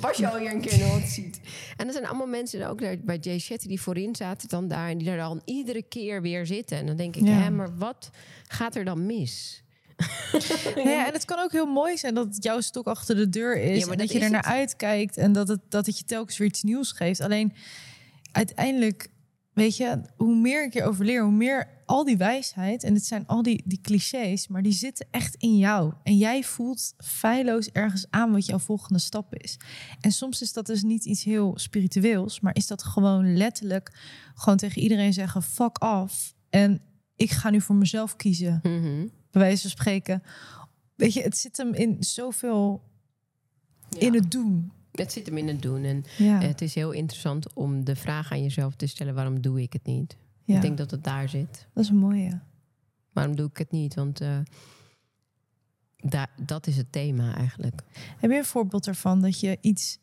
Speaker 1: Was je al hier een keer in een hot seat? En er zijn allemaal mensen ook daar bij Jay Shetty die voorin zaten dan daar en die daar dan iedere keer weer zitten. En dan denk ik,
Speaker 2: Ja.
Speaker 1: hè, maar wat gaat er dan mis? [LAUGHS]
Speaker 2: Ja, en het kan ook heel mooi zijn dat het jouw stok achter de deur is.
Speaker 1: Ja, maar
Speaker 2: en
Speaker 1: dat
Speaker 2: dat je er naar uitkijkt en dat het, dat het je telkens weer iets nieuws geeft. Alleen uiteindelijk, weet je, hoe meer ik erover leer, hoe meer al die wijsheid, en het zijn al die, die clichés, maar die zitten echt in jou. En jij voelt feilloos ergens aan wat jouw volgende stap is. En soms is dat dus niet iets heel spiritueels, maar is dat gewoon letterlijk gewoon tegen iedereen zeggen: fuck off. En ik ga nu voor mezelf kiezen
Speaker 1: Mhm.
Speaker 2: bij wijze van spreken. Weet je, het zit hem in zoveel
Speaker 1: Ja.
Speaker 2: in het doen.
Speaker 1: Het zit hem in het doen. En
Speaker 2: Ja,
Speaker 1: het is heel interessant om de vraag aan jezelf te stellen: waarom doe ik het niet?
Speaker 2: Ja.
Speaker 1: Ik denk dat het daar zit.
Speaker 2: dat is een mooie.
Speaker 1: Waarom doe ik het niet? Want eh, da- dat is het thema eigenlijk.
Speaker 2: Heb je een voorbeeld ervan dat je iets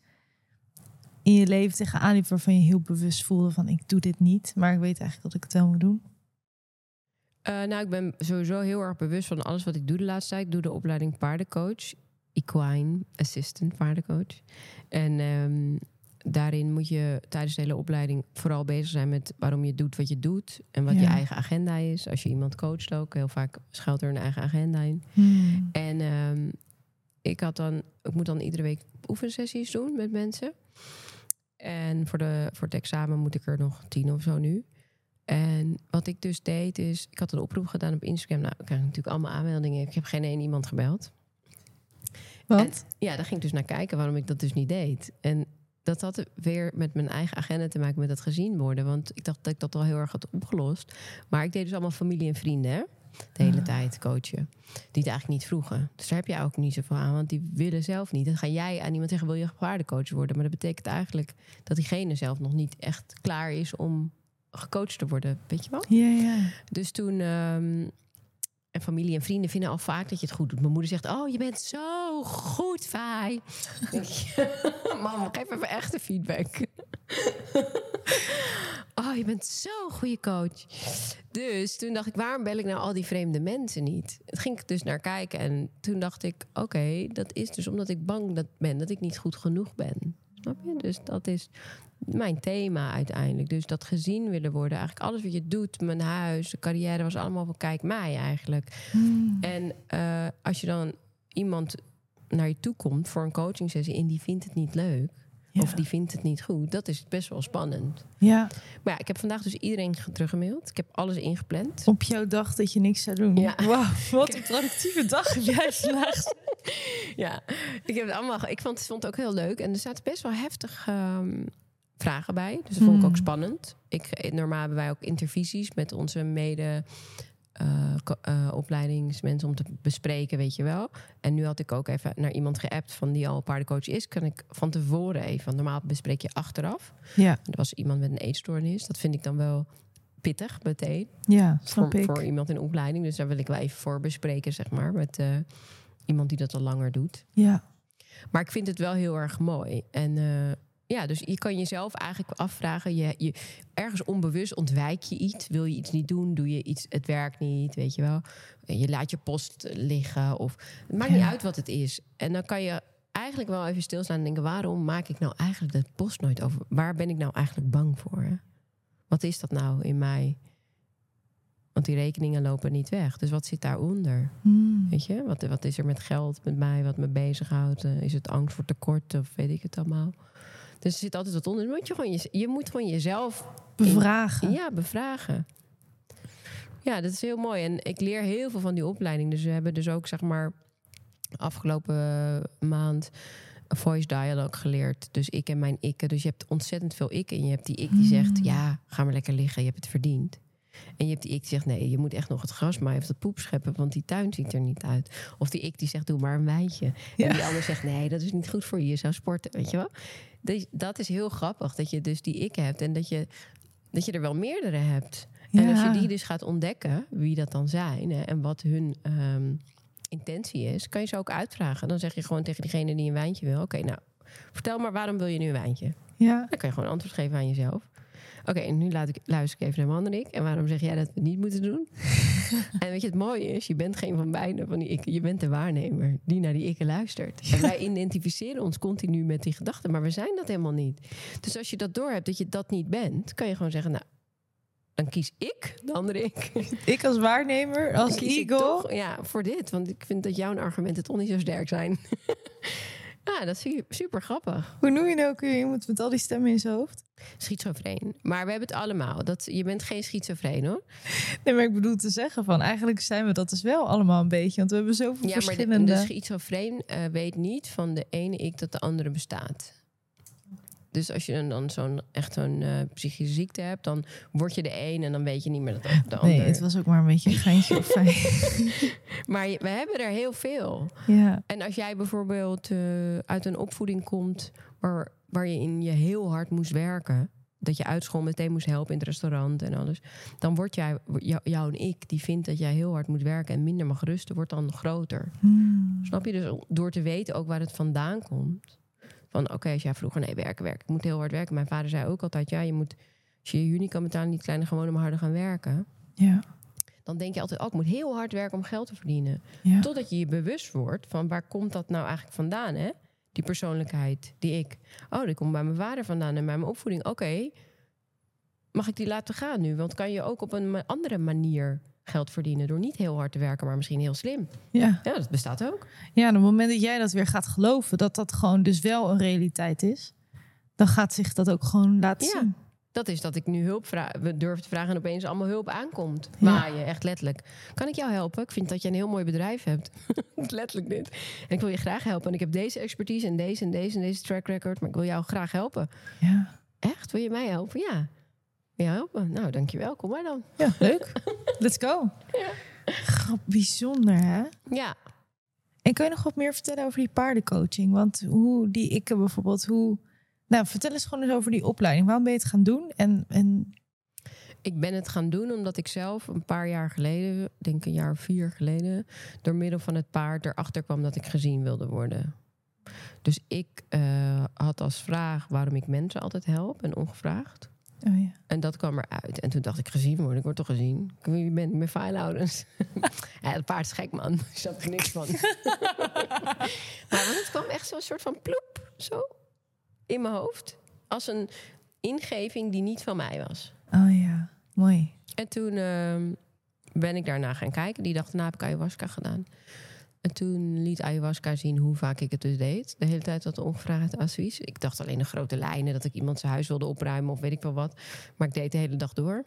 Speaker 2: in je leven tegenaan liep waarvan je heel bewust voelde van ik doe dit niet, maar ik weet eigenlijk dat ik het wel moet doen?
Speaker 1: Eh, nou, ik ben sowieso heel erg bewust van alles wat ik doe de laatste tijd. Ik doe de opleiding paardencoach, equine assistant paardencoach. En ehm, daarin moet je tijdens de hele opleiding vooral bezig zijn met waarom je doet wat je doet en wat je eigen agenda is. Als je iemand coacht ook, heel vaak schuilt er een eigen agenda in.
Speaker 2: Hmm.
Speaker 1: En ehm, ik had dan, ik moet dan iedere week oefensessies doen met mensen. En voor, de, voor het examen moet ik er nog tien of zo nu. En wat ik dus deed is, ik had een oproep gedaan op Instagram. Nou, ik krijg natuurlijk allemaal aanmeldingen. Ik heb geen één iemand gebeld.
Speaker 2: Want?
Speaker 1: Ja, daar ging ik dus naar kijken waarom ik dat dus niet deed. En dat had weer met mijn eigen agenda te maken met het gezien worden. Want ik dacht dat ik dat al heel erg had opgelost. Maar ik deed dus allemaal familie en vrienden, hè? De hele
Speaker 2: Ah.
Speaker 1: tijd coachen. Die het eigenlijk niet vroegen. Dus daar heb je ook niet zoveel aan, want die willen zelf niet. Dan ga jij aan iemand zeggen, wil je paardencoach worden? Maar dat betekent eigenlijk dat diegene zelf nog niet echt klaar is om gecoacht te worden. Weet je wel?
Speaker 2: Ja, ja.
Speaker 1: Dus toen. ehm, en familie en vrienden vinden al vaak dat je het goed doet. Mijn moeder zegt: Oh, je bent zo goed, Fai. [LAUGHS] [LAUGHS] Mam, geef even echte feedback. [LAUGHS] oh, je bent zo'n goede coach. Dus toen dacht ik: waarom bel ik nou al die vreemde mensen niet? Het ging ik dus naar kijken. En toen dacht ik: Oké, dat is dus omdat ik bang dat ben dat ik niet goed genoeg ben. Snap je? Dus dat is mijn thema uiteindelijk. Dus dat gezien willen worden. Eigenlijk alles wat je doet, mijn huis, de carrière, was allemaal van kijk mij eigenlijk.
Speaker 2: Hmm.
Speaker 1: En eh, als je dan iemand naar je toe komt voor een coaching sessie en die vindt het niet leuk.
Speaker 2: Ja.
Speaker 1: Of die vindt het niet goed. Dat is best wel spannend.
Speaker 2: Ja,
Speaker 1: Maar ja, ik heb vandaag dus iedereen ge- teruggemaild. Ik heb alles ingepland.
Speaker 2: op jouw dag dat je niks zou doen.
Speaker 1: Ja.
Speaker 2: Wauw, wat een [LAUGHS] productieve dag heb jij vandaag. [LAUGHS]
Speaker 1: Ja, ik heb het allemaal. Ik vond, vond het ook heel leuk. En er zaten best wel heftig ehm, vragen bij. Dus dat vond ik ook
Speaker 2: Hmm.
Speaker 1: spannend. Ik, normaal hebben wij ook intervisies met onze mede. Eh, eh, opleidingsmensen om te bespreken, weet je wel. En nu had ik ook even naar iemand geappt van die al paardencoach is. Kan ik van tevoren even, normaal bespreek je achteraf.
Speaker 2: Ja,
Speaker 1: Er was iemand met een eetstoornis. Dat vind ik dan wel pittig meteen
Speaker 2: ja,
Speaker 1: voor,
Speaker 2: snap ik.
Speaker 1: voor iemand in opleiding. Dus daar wil ik wel even voor bespreken, zeg maar, met eh, iemand die dat al langer doet.
Speaker 2: Ja,
Speaker 1: Maar ik vind het wel heel erg mooi. En ja, dus je kan jezelf eigenlijk afvragen. Je, je, ergens onbewust ontwijk je iets. Wil je iets niet doen? Doe je iets? Het werkt niet, weet je wel. Je laat je post liggen. Of, het maakt niet
Speaker 2: Ja.
Speaker 1: uit wat het is. En dan kan je eigenlijk wel even stilstaan en denken... waarom maak ik nou eigenlijk de post nooit over? Waar ben ik nou eigenlijk bang voor? hè? Wat is dat nou in mij? Want die rekeningen lopen niet weg. Dus wat zit daaronder?
Speaker 2: Hmm.
Speaker 1: Weet je, wat, wat is er met geld met mij, wat me bezighoudt? Eh, is het angst voor tekort of weet ik het allemaal? Dus er zit altijd wat onder. Moet je, gewoon je, je moet gewoon jezelf
Speaker 2: bevragen.
Speaker 1: ja, bevragen. Ja, dat is heel mooi. En ik leer heel veel van die opleiding. Dus we hebben dus ook, zeg maar, afgelopen maand voice dialogue geleerd. Dus ik en mijn ikke. Dus je hebt ontzettend veel ik. En je hebt die ik die zegt, ja, ga maar lekker liggen. Je hebt het verdiend. En je hebt die ik die zegt, nee, je moet echt nog het gras maaien of de poep scheppen, want die tuin ziet er niet uit. Of die ik die zegt, doe maar een wijntje.
Speaker 2: Ja.
Speaker 1: En die ander zegt, nee, dat is niet goed voor je, je zou sporten, weet je wel. Dus dat is heel grappig, dat je dus die ik hebt en dat je, dat je er wel meerdere hebt. En als je die dus gaat ontdekken, wie dat dan zijn hè, en wat hun ehm, intentie is, kan je ze ook uitvragen. Dan zeg je gewoon tegen diegene die een wijntje wil, oké, nou, vertel maar waarom wil je nu een wijntje?
Speaker 2: Ja.
Speaker 1: Dan kan je gewoon antwoord geven aan jezelf. Oké, en nu laat ik, luister ik even naar mijn andere ik. En waarom zeg jij dat we het niet moeten doen? [LAUGHS] en weet je, het mooie is, je bent geen van beide van die ik. Je bent de waarnemer die naar die ik luistert. En wij [LAUGHS] identificeren ons continu met die gedachten, maar we zijn dat helemaal niet. Dus als je dat doorhebt dat je dat niet bent, kan je gewoon zeggen, nou, dan kies ik de andere ik. [LAUGHS]
Speaker 2: Ik als waarnemer, als
Speaker 1: toch, ja, voor dit. Want ik vind dat jouw argumenten toch niet zo sterk zijn. ja, dat is su- super grappig.
Speaker 2: Hoe noem je nou ook weer iemand met al die stemmen in zijn hoofd?
Speaker 1: Schizofreen. Maar we hebben het allemaal. Dat, je bent geen schizofreen hoor.
Speaker 2: Nee, maar ik bedoel te zeggen van eigenlijk zijn we dat dus wel allemaal een beetje. Want we hebben zoveel
Speaker 1: Ja, maar de,
Speaker 2: verschillende...
Speaker 1: de schizofreen eh, weet niet van de ene ik dat de andere bestaat. Dus als je dan, dan zo'n echt zo'n eh, psychische ziekte hebt, dan word je de een en dan weet je niet meer dat de ander.
Speaker 2: Nee, het was ook maar een beetje een geintje of fijn. [LAUGHS]
Speaker 1: Maar we hebben er heel veel.
Speaker 2: Ja,
Speaker 1: En als jij bijvoorbeeld eh, uit een opvoeding komt waar, waar je in je heel hard moest werken, dat je uit school meteen moest helpen in het restaurant en alles, dan wordt jij, jou, jou en ik, die vindt dat jij heel hard moet werken en minder mag rusten, wordt dan groter.
Speaker 2: Hmm.
Speaker 1: Snap je? Dus door te weten ook waar het vandaan komt. Van oké, als jij vroeger nee, werken, werken. Ik moet heel hard werken. Mijn vader zei ook altijd, ja, je moet, als je je juni kan betalen, niet kleiner gewoon maar harder gaan werken.
Speaker 2: ja.
Speaker 1: dan denk je altijd, oh, ik moet heel hard werken om geld te verdienen.
Speaker 2: Ja.
Speaker 1: Totdat je je bewust wordt van waar komt dat nou eigenlijk vandaan, hè? Die persoonlijkheid, die ik. Oh, die komt bij mijn vader vandaan en bij mijn opvoeding. Oké, mag ik die laten gaan nu? Want kan je ook op een andere manier geld verdienen door niet heel hard te werken, maar misschien heel slim.
Speaker 2: Ja.
Speaker 1: Ja, dat bestaat ook.
Speaker 2: ja, op het moment dat jij dat weer gaat geloven, dat dat gewoon dus wel een realiteit is, dan gaat zich dat ook gewoon laten
Speaker 1: Ja.
Speaker 2: zien.
Speaker 1: Dat is dat ik nu hulp vraag, we durven te vragen en opeens allemaal hulp aankomt.
Speaker 2: Ja.
Speaker 1: Waaien, echt letterlijk. Kan ik jou helpen? Ik vind dat je een heel mooi bedrijf hebt. [LAUGHS] letterlijk dit. En ik wil je graag helpen. En ik heb deze expertise en deze en deze en deze track record. Maar ik wil jou graag helpen.
Speaker 2: Ja,
Speaker 1: Echt? Wil je mij helpen? Ja. Wil je helpen? Nou, dankjewel. Kom maar dan.
Speaker 2: ja leuk. [LAUGHS] Let's go. Grap, bijzonder hè?
Speaker 1: Ja.
Speaker 2: En kun je nog wat meer vertellen over die paardencoaching? Want hoe die ik bijvoorbeeld, hoe... Nou, vertel eens gewoon eens over die opleiding. Waarom ben je het gaan doen? En, en
Speaker 1: Ik ben het gaan doen omdat ik zelf een paar jaar geleden, ik denk een jaar of vier geleden, door middel van het paard erachter kwam dat ik gezien wilde worden. Dus ik eh, had als vraag waarom ik mensen altijd help en ongevraagd.
Speaker 2: oh ja.
Speaker 1: En dat kwam eruit. En toen dacht ik, gezien worden, ik word toch gezien. Ik wie je bent, ik ben filehouders. [LAUGHS] ja, het paard is gek, man. [LAUGHS] Ik snap er niks van. [LAUGHS] maar het kwam echt zo'n soort van ploep, zo, in mijn hoofd. Als een ingeving die niet van mij was.
Speaker 2: Oh ja, mooi.
Speaker 1: En toen ehm, ben ik daarna gaan kijken. Die dag daarna heb ik ayahuasca gedaan. En toen liet ayahuasca zien hoe vaak ik het dus deed. De hele tijd wat ongevraagd advies. Ik dacht alleen de grote lijnen, dat ik iemand zijn huis wilde opruimen of weet ik wel wat. Maar ik deed de hele dag door.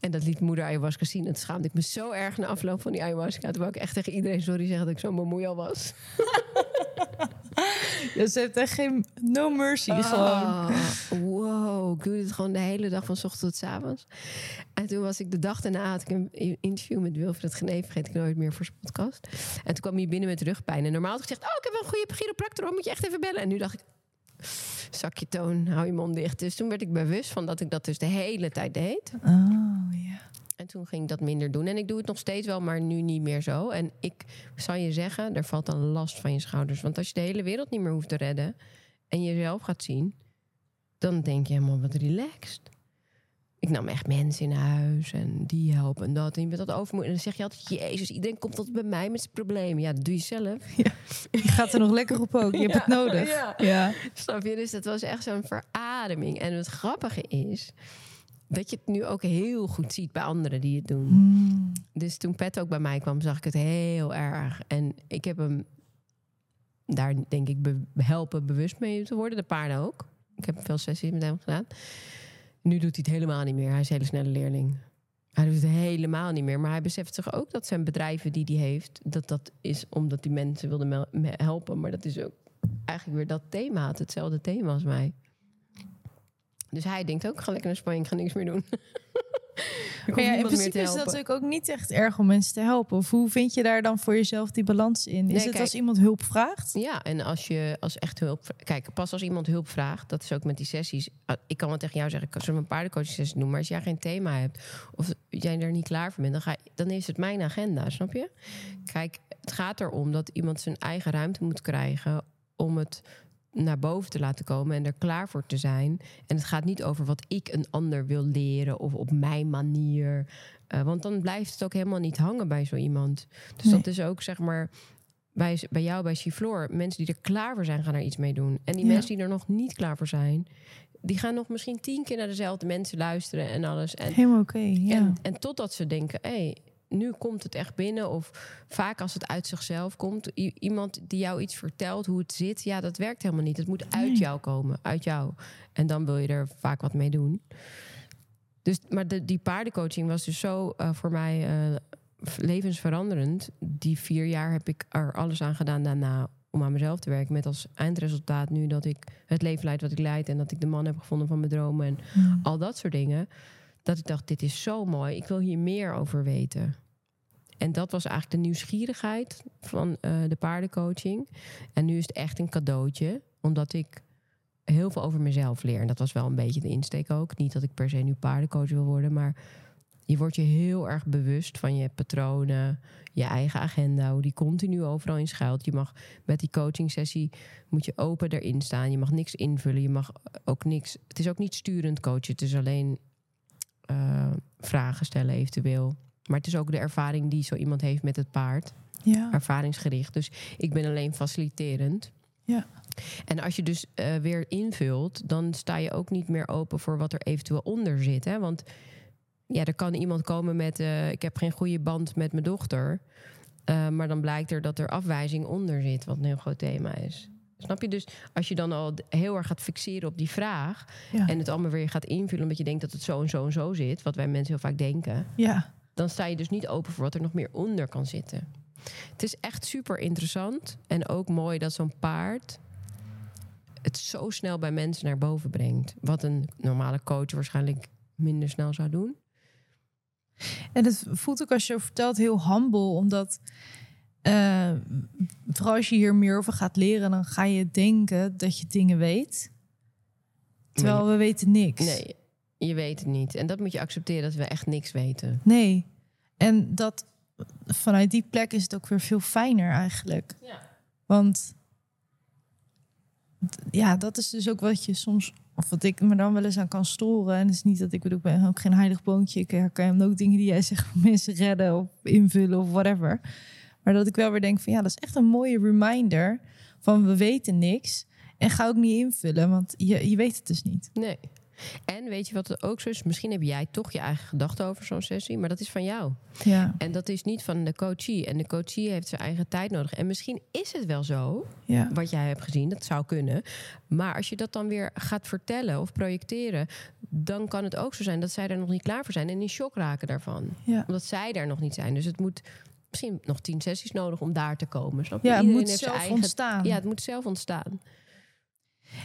Speaker 1: En dat liet moeder ayahuasca zien. En toen schaamde ik me zo erg na afloop van die ayahuasca. Toen wou ik echt tegen iedereen sorry zeggen dat ik zo'n bemoeial was. [LAUGHS]
Speaker 2: Dus ze heeft echt geen no mercy gewoon.
Speaker 1: Ah, wow, ik doe dit gewoon de hele dag van s ochtends tot s avonds. En toen was ik de dag daarna had ik een interview met Wilfred Genee, vergeet ik nooit meer voor zijn podcast. En toen kwam hij binnen met rugpijn. En normaal had ik gezegd, oh, ik heb wel een goede chiropractor, moet je echt even bellen. En nu dacht ik, zakje toon, hou je mond dicht. Dus toen werd ik bewust van dat ik dat dus de hele tijd deed.
Speaker 2: Oh ja.
Speaker 1: En toen ging ik dat minder doen. En ik doe het nog steeds wel, maar nu niet meer zo. En ik zou je zeggen, er valt een last van je schouders. Want als je de hele wereld niet meer hoeft te redden en jezelf gaat zien, dan denk je helemaal wat relaxed. Ik nam echt mensen in huis en die helpen en dat. En je bent dat overmoedig. En dan zeg je altijd, jezus, iedereen komt tot bij mij met zijn problemen. Ja, dat doe je zelf. [LAUGHS]
Speaker 2: Je gaat er nog lekker op ook. Je hebt
Speaker 1: Ja,
Speaker 2: het nodig.
Speaker 1: ja.
Speaker 2: ja.
Speaker 1: Snap je? Dus dat was echt zo'n verademing. En het grappige is dat je het nu ook heel goed ziet bij anderen die het doen.
Speaker 2: Mm.
Speaker 1: Dus toen Pet ook bij mij kwam, zag ik het heel erg. En ik heb hem daar, denk ik, be- helpen bewust mee te worden. De paarden ook. Ik heb veel sessies met hem gedaan. Nu doet hij het helemaal niet meer. Hij is een hele snelle leerling. Hij doet het helemaal niet meer. Maar hij beseft zich ook dat zijn bedrijven die hij heeft... dat dat is omdat die mensen wilden me- helpen. Maar dat is ook eigenlijk weer dat thema. Het hetzelfde thema als mij. Dus hij denkt ook, ga lekker naar Spanje, ik ga niks meer doen. [LAUGHS] ik
Speaker 2: Maar ja, in principe is
Speaker 1: helpen.
Speaker 2: natuurlijk ook niet echt erg om mensen te helpen. Of hoe vind je daar dan voor jezelf die balans in? Is
Speaker 1: Nee,
Speaker 2: het
Speaker 1: kijk.
Speaker 2: als iemand hulp vraagt?
Speaker 1: Ja, en als je als echt hulp... Kijk, pas als iemand hulp vraagt, dat is ook met die sessies. Ik kan wel tegen jou zeggen, ik kan een paardencoaching sessie doen... maar als jij geen thema hebt of jij er niet klaar voor bent... dan, ga dan is het mijn agenda, snap je? Kijk, het gaat erom dat iemand zijn eigen ruimte moet krijgen... om het naar boven te laten komen en er klaar voor te zijn. En het gaat niet over wat ik een ander wil leren... of op mijn manier... Eh, want dan blijft het ook helemaal niet hangen bij zo iemand. Dus
Speaker 2: Nee.
Speaker 1: dat is ook, zeg maar bij, bij jou, bij Chifloor, mensen die er klaar voor zijn, gaan er iets mee doen. En die
Speaker 2: Ja.
Speaker 1: mensen die er nog niet klaar voor zijn, die gaan nog misschien tien keer naar dezelfde mensen luisteren en alles. En,
Speaker 2: Helemaal oké, ja.
Speaker 1: en, en totdat ze denken, hé, hey, nu komt het echt binnen. Of vaak als het uit zichzelf komt, iemand die jou iets vertelt hoe het zit, ja, dat werkt helemaal niet. Het moet uit
Speaker 2: Nee.
Speaker 1: jou komen, uit jou. En dan wil je er vaak wat mee doen. Dus, maar de, die paardencoaching was dus zo eh, voor mij eh, levensveranderend. Die vier jaar heb ik er alles aan gedaan daarna om aan mezelf te werken. Met als eindresultaat nu dat ik het leven leid wat ik leid. En dat ik de man heb gevonden van mijn dromen. En
Speaker 2: Mm.
Speaker 1: al dat soort dingen. Dat ik dacht, dit is zo mooi. Ik wil hier meer over weten. En dat was eigenlijk de nieuwsgierigheid van eh, de paardencoaching. En nu is het echt een cadeautje. Omdat ik heel veel over mezelf leer. En dat was wel een beetje de insteek ook. Niet dat ik per se nu paardencoach wil worden. Maar je wordt je heel erg bewust van je patronen. Je eigen agenda. Hoe die continu overal in schuilt. Je mag met die coaching sessie moet je open erin staan. Je mag niks invullen. Je mag ook niks. Het is ook niet sturend coachen. Het is alleen eh, vragen stellen eventueel. Maar het is ook de ervaring die zo iemand heeft met het paard.
Speaker 2: Ja.
Speaker 1: Ervaringsgericht. Dus ik ben alleen faciliterend.
Speaker 2: Ja.
Speaker 1: En als je dus eh, weer invult, dan sta je ook niet meer open voor wat er eventueel onder zit. Hè? Want ja, er kan iemand komen met: eh, ik heb geen goede band met mijn dochter. Eh, maar dan blijkt er dat er afwijzing onder zit, wat een heel groot thema is. Snap je? Dus als je dan al heel erg gaat fixeren op die vraag
Speaker 2: Ja.
Speaker 1: en het allemaal weer gaat invullen omdat je denkt dat het zo en zo en zo zit, wat wij mensen heel vaak denken,
Speaker 2: ja.
Speaker 1: Dan sta je dus niet open voor wat er nog meer onder kan zitten. Het is echt super interessant en ook mooi dat zo'n paard het zo snel bij mensen naar boven brengt. Wat een normale coach waarschijnlijk minder snel zou doen.
Speaker 2: En het voelt ook als je vertelt heel humble, omdat eh, vooral als je hier meer over gaat leren, dan ga je denken dat je dingen weet. Terwijl
Speaker 1: Nee.
Speaker 2: we weten niks.
Speaker 1: Nee, je weet het niet. En dat moet je accepteren dat we echt niks weten.
Speaker 2: Nee. En dat vanuit die plek is het ook weer veel fijner eigenlijk.
Speaker 1: Ja.
Speaker 2: Want ja, dat is dus ook wat je soms, of wat ik me dan wel eens aan kan storen. En het is niet dat ik bedoel, ik ben ook geen heilig boontje. Ik herken ook dingen die jij [LAUGHS] zegt van mensen redden of invullen of whatever. Maar dat ik wel weer denk van ja, dat is echt een mooie reminder van we weten niks. En ga ook niet invullen, want je, je weet het dus niet.
Speaker 1: Nee. En weet je wat het ook zo is? Misschien heb jij toch je eigen gedachten over zo'n sessie, maar dat is van jou.
Speaker 2: Ja,
Speaker 1: En dat is niet van de coachie. En de coachie heeft zijn eigen tijd nodig. En misschien is het wel zo,
Speaker 2: ja,
Speaker 1: wat jij hebt gezien, dat zou kunnen. Maar als je dat dan weer gaat vertellen of projecteren, dan kan het ook zo zijn dat zij er nog niet klaar voor zijn en in shock raken daarvan.
Speaker 2: ja.
Speaker 1: Omdat zij daar nog niet zijn. Dus het moet misschien nog tien sessies nodig om daar te komen. Snap je?
Speaker 2: Ja, het
Speaker 1: Iedereen
Speaker 2: moet zelf
Speaker 1: eigen-
Speaker 2: ontstaan.
Speaker 1: Ja, het moet zelf ontstaan.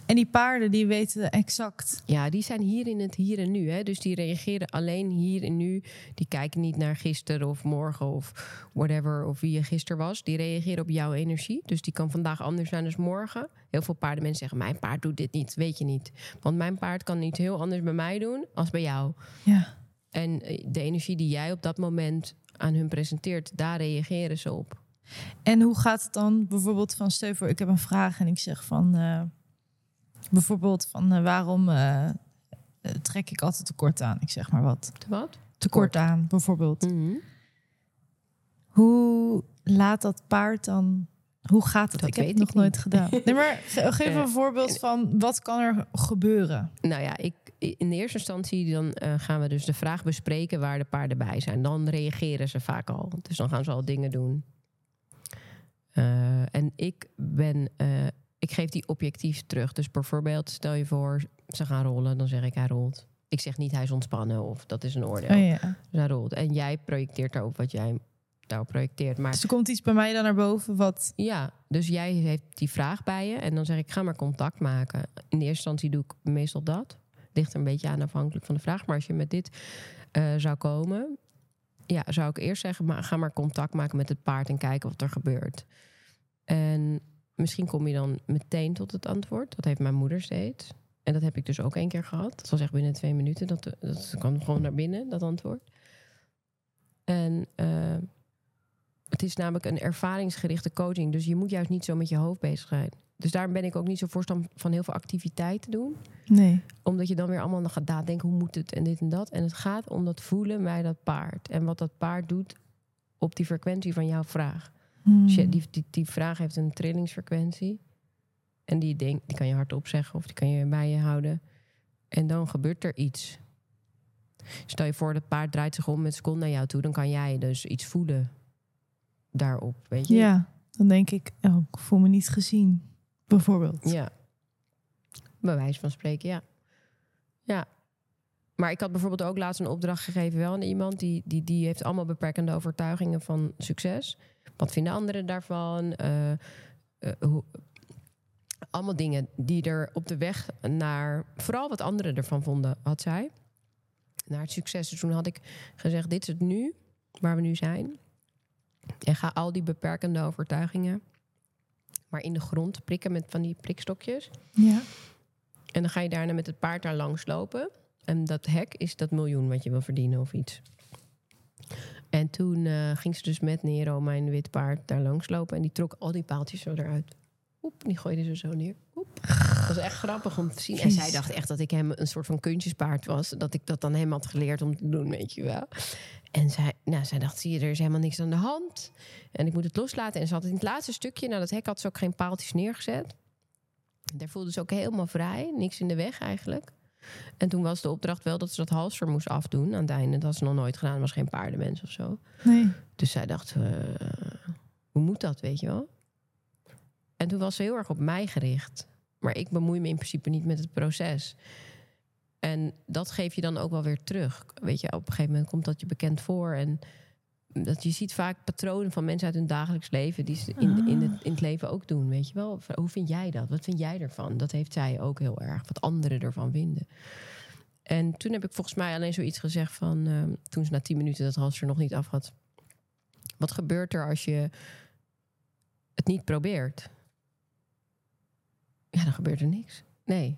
Speaker 2: En die paarden die weten exact.
Speaker 1: Ja, die zijn hier in het hier en nu. Hè? Dus die reageren alleen hier en nu. Die kijken niet naar gisteren of morgen of whatever. Of wie je gisteren was. Die reageren op jouw energie. Dus die kan vandaag anders zijn dan morgen. Heel veel paardenmensen zeggen: Mijn paard doet dit niet. Weet je niet. Want mijn paard kan iets heel anders bij mij doen als bij jou.
Speaker 2: Ja,
Speaker 1: En eh, de energie die jij op dat moment aan hun presenteert, daar reageren ze op.
Speaker 2: En hoe gaat het dan bijvoorbeeld van stel voor, ik heb een vraag en ik zeg van eh, bijvoorbeeld van eh, waarom eh, eh, trek ik altijd tekort aan? Ik zeg maar wat.
Speaker 1: Wat?
Speaker 2: Tekort aan, bijvoorbeeld.
Speaker 1: Mhm.
Speaker 2: Hoe laat dat paard dan? Hoe gaat het?
Speaker 1: Dat
Speaker 2: ik heb het nog nooit
Speaker 1: niet.
Speaker 2: gedaan. Nee, maar [LAUGHS] ge- geef een voorbeeld van wat kan er gebeuren?
Speaker 1: Nou ja, ik, in de eerste instantie dan, gaan we dus de vraag bespreken waar de paarden bij zijn. Dan reageren ze vaak al. Dus dan gaan ze al dingen doen. En ik ben, ik geef die objectief terug. Dus bijvoorbeeld, stel je voor, ze gaan rollen, dan zeg ik hij rolt. Ik zeg niet hij is ontspannen of dat is een oordeel.
Speaker 2: Oh, ja.
Speaker 1: Dus hij rolt. En jij projecteert daarop wat jij daarop projecteert. Maar
Speaker 2: Dus er komt iets bij mij dan naar boven wat...
Speaker 1: ja, dus jij heeft die vraag bij je en dan zeg ik ga maar contact maken. In de eerste instantie doe ik meestal dat. Ligt er een beetje aan afhankelijk van de vraag. Maar als je met dit eh, zou komen, ja, zou ik eerst zeggen, maar ga maar contact maken met het paard en kijken wat er gebeurt. En misschien kom je dan meteen tot het antwoord. Dat heeft mijn moeder steeds. En dat heb ik dus ook één keer gehad. Dat was echt binnen twee minuten. Dat, dat kwam gewoon naar binnen, dat antwoord. En eh, het is namelijk een ervaringsgerichte coaching. Dus je moet juist niet zo met je hoofd bezig zijn. Dus daarom ben ik ook niet zo voorstander van heel veel activiteiten doen.
Speaker 2: Nee.
Speaker 1: Omdat je dan weer allemaal nog gaat nadenken, hoe moet het en dit en dat. En het gaat om dat voelen bij dat paard. En wat dat paard doet op die frequentie van jouw vraag.
Speaker 2: Hmm.
Speaker 1: Die, die, die vraag heeft een trillingsfrequentie. En die, denk, die kan je hardop zeggen of die kan je bij je houden. En dan gebeurt er iets. Stel je voor, dat paard draait zich om met zijn kont naar jou toe. Dan kan jij dus iets voelen daarop, weet je?
Speaker 2: Ja, dan denk ik, oh, ik voel me niet gezien, bijvoorbeeld.
Speaker 1: Ja. Bij wijze van spreken, ja. Ja. Maar ik had bijvoorbeeld ook laatst een opdracht gegeven wel aan iemand die, die, die heeft allemaal beperkende overtuigingen van succes. Wat vinden anderen daarvan? Eh, eh, hoe, allemaal dingen die er op de weg naar, vooral wat anderen ervan vonden, had zij. Naar het succes. Dus toen had ik gezegd: Dit is het nu, waar we nu zijn. En ga al die beperkende overtuigingen maar in de grond prikken met van die prikstokjes.
Speaker 2: Ja.
Speaker 1: En dan ga je daarna met het paard daar langs lopen. En dat hek is dat miljoen wat je wil verdienen of iets. En toen eh, ging ze dus met Nero, mijn wit paard, daar langs lopen. En die trok al die paaltjes zo eruit. Oep, die gooide ze zo neer. Oep. Dat was echt grappig om te zien. En zij dacht echt dat ik hem een soort van kuntjespaard was. Dat ik dat dan hem had geleerd om te doen, weet je wel. En zij, nou, zij dacht, zie je, er is helemaal niks aan de hand. En ik moet het loslaten. En ze had in het laatste stukje, nou dat hek had ze ook geen paaltjes neergezet. Daar voelde ze ook helemaal vrij. Niks in de weg eigenlijk. En toen was de opdracht wel dat ze dat halster moest afdoen aan het einde. Dat had ze nog nooit gedaan. was geen paardenmens of zo.
Speaker 2: Nee.
Speaker 1: Dus zij dacht, eh, hoe moet dat, weet je wel? En toen was ze heel erg op mij gericht. Maar ik bemoei me in principe niet met het proces. En dat geef je dan ook wel weer terug. Weet je, op een gegeven moment komt dat je bekend voor. En dat je ziet vaak patronen van mensen uit hun dagelijks leven... die ze in, in, het, in het leven ook doen, weet je wel? Hoe vind jij dat? Wat vind jij ervan? Dat heeft zij ook heel erg. Wat anderen ervan vinden. En toen heb ik volgens mij alleen zoiets gezegd van... eh, toen ze na tien minuten dat halster nog niet af had... Wat gebeurt er als je het niet probeert? Ja, dan gebeurt er niks. Nee.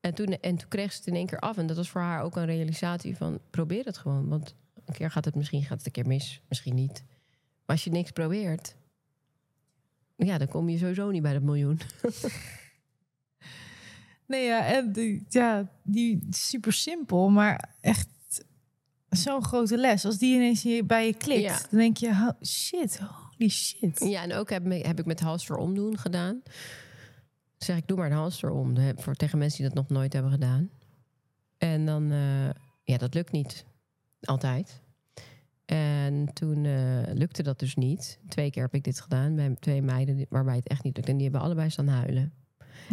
Speaker 1: En toen, en toen kreeg ze het in één keer af. En dat was voor haar ook een realisatie van... probeer het gewoon. Want een keer gaat het misschien gaat het een keer mis. Misschien niet. Maar als je niks probeert... ja, dan kom je sowieso niet bij dat miljoen. [LAUGHS]
Speaker 2: Nee, ja, en die, ja, die super simpel, maar echt zo'n grote les. Als die ineens hier bij je klikt,
Speaker 1: Ja.
Speaker 2: dan denk je, ho- shit, holy shit.
Speaker 1: Ja, en ook heb, me- heb ik met halster omdoen gedaan. Zeg ik, doe maar een halster om. Voor, tegen mensen die dat nog nooit hebben gedaan. En dan, eh, ja, dat lukt niet. Altijd. En toen eh, lukte dat dus niet. Twee keer heb ik dit gedaan bij twee meiden waarbij het echt niet lukt. En die hebben allebei staan huilen.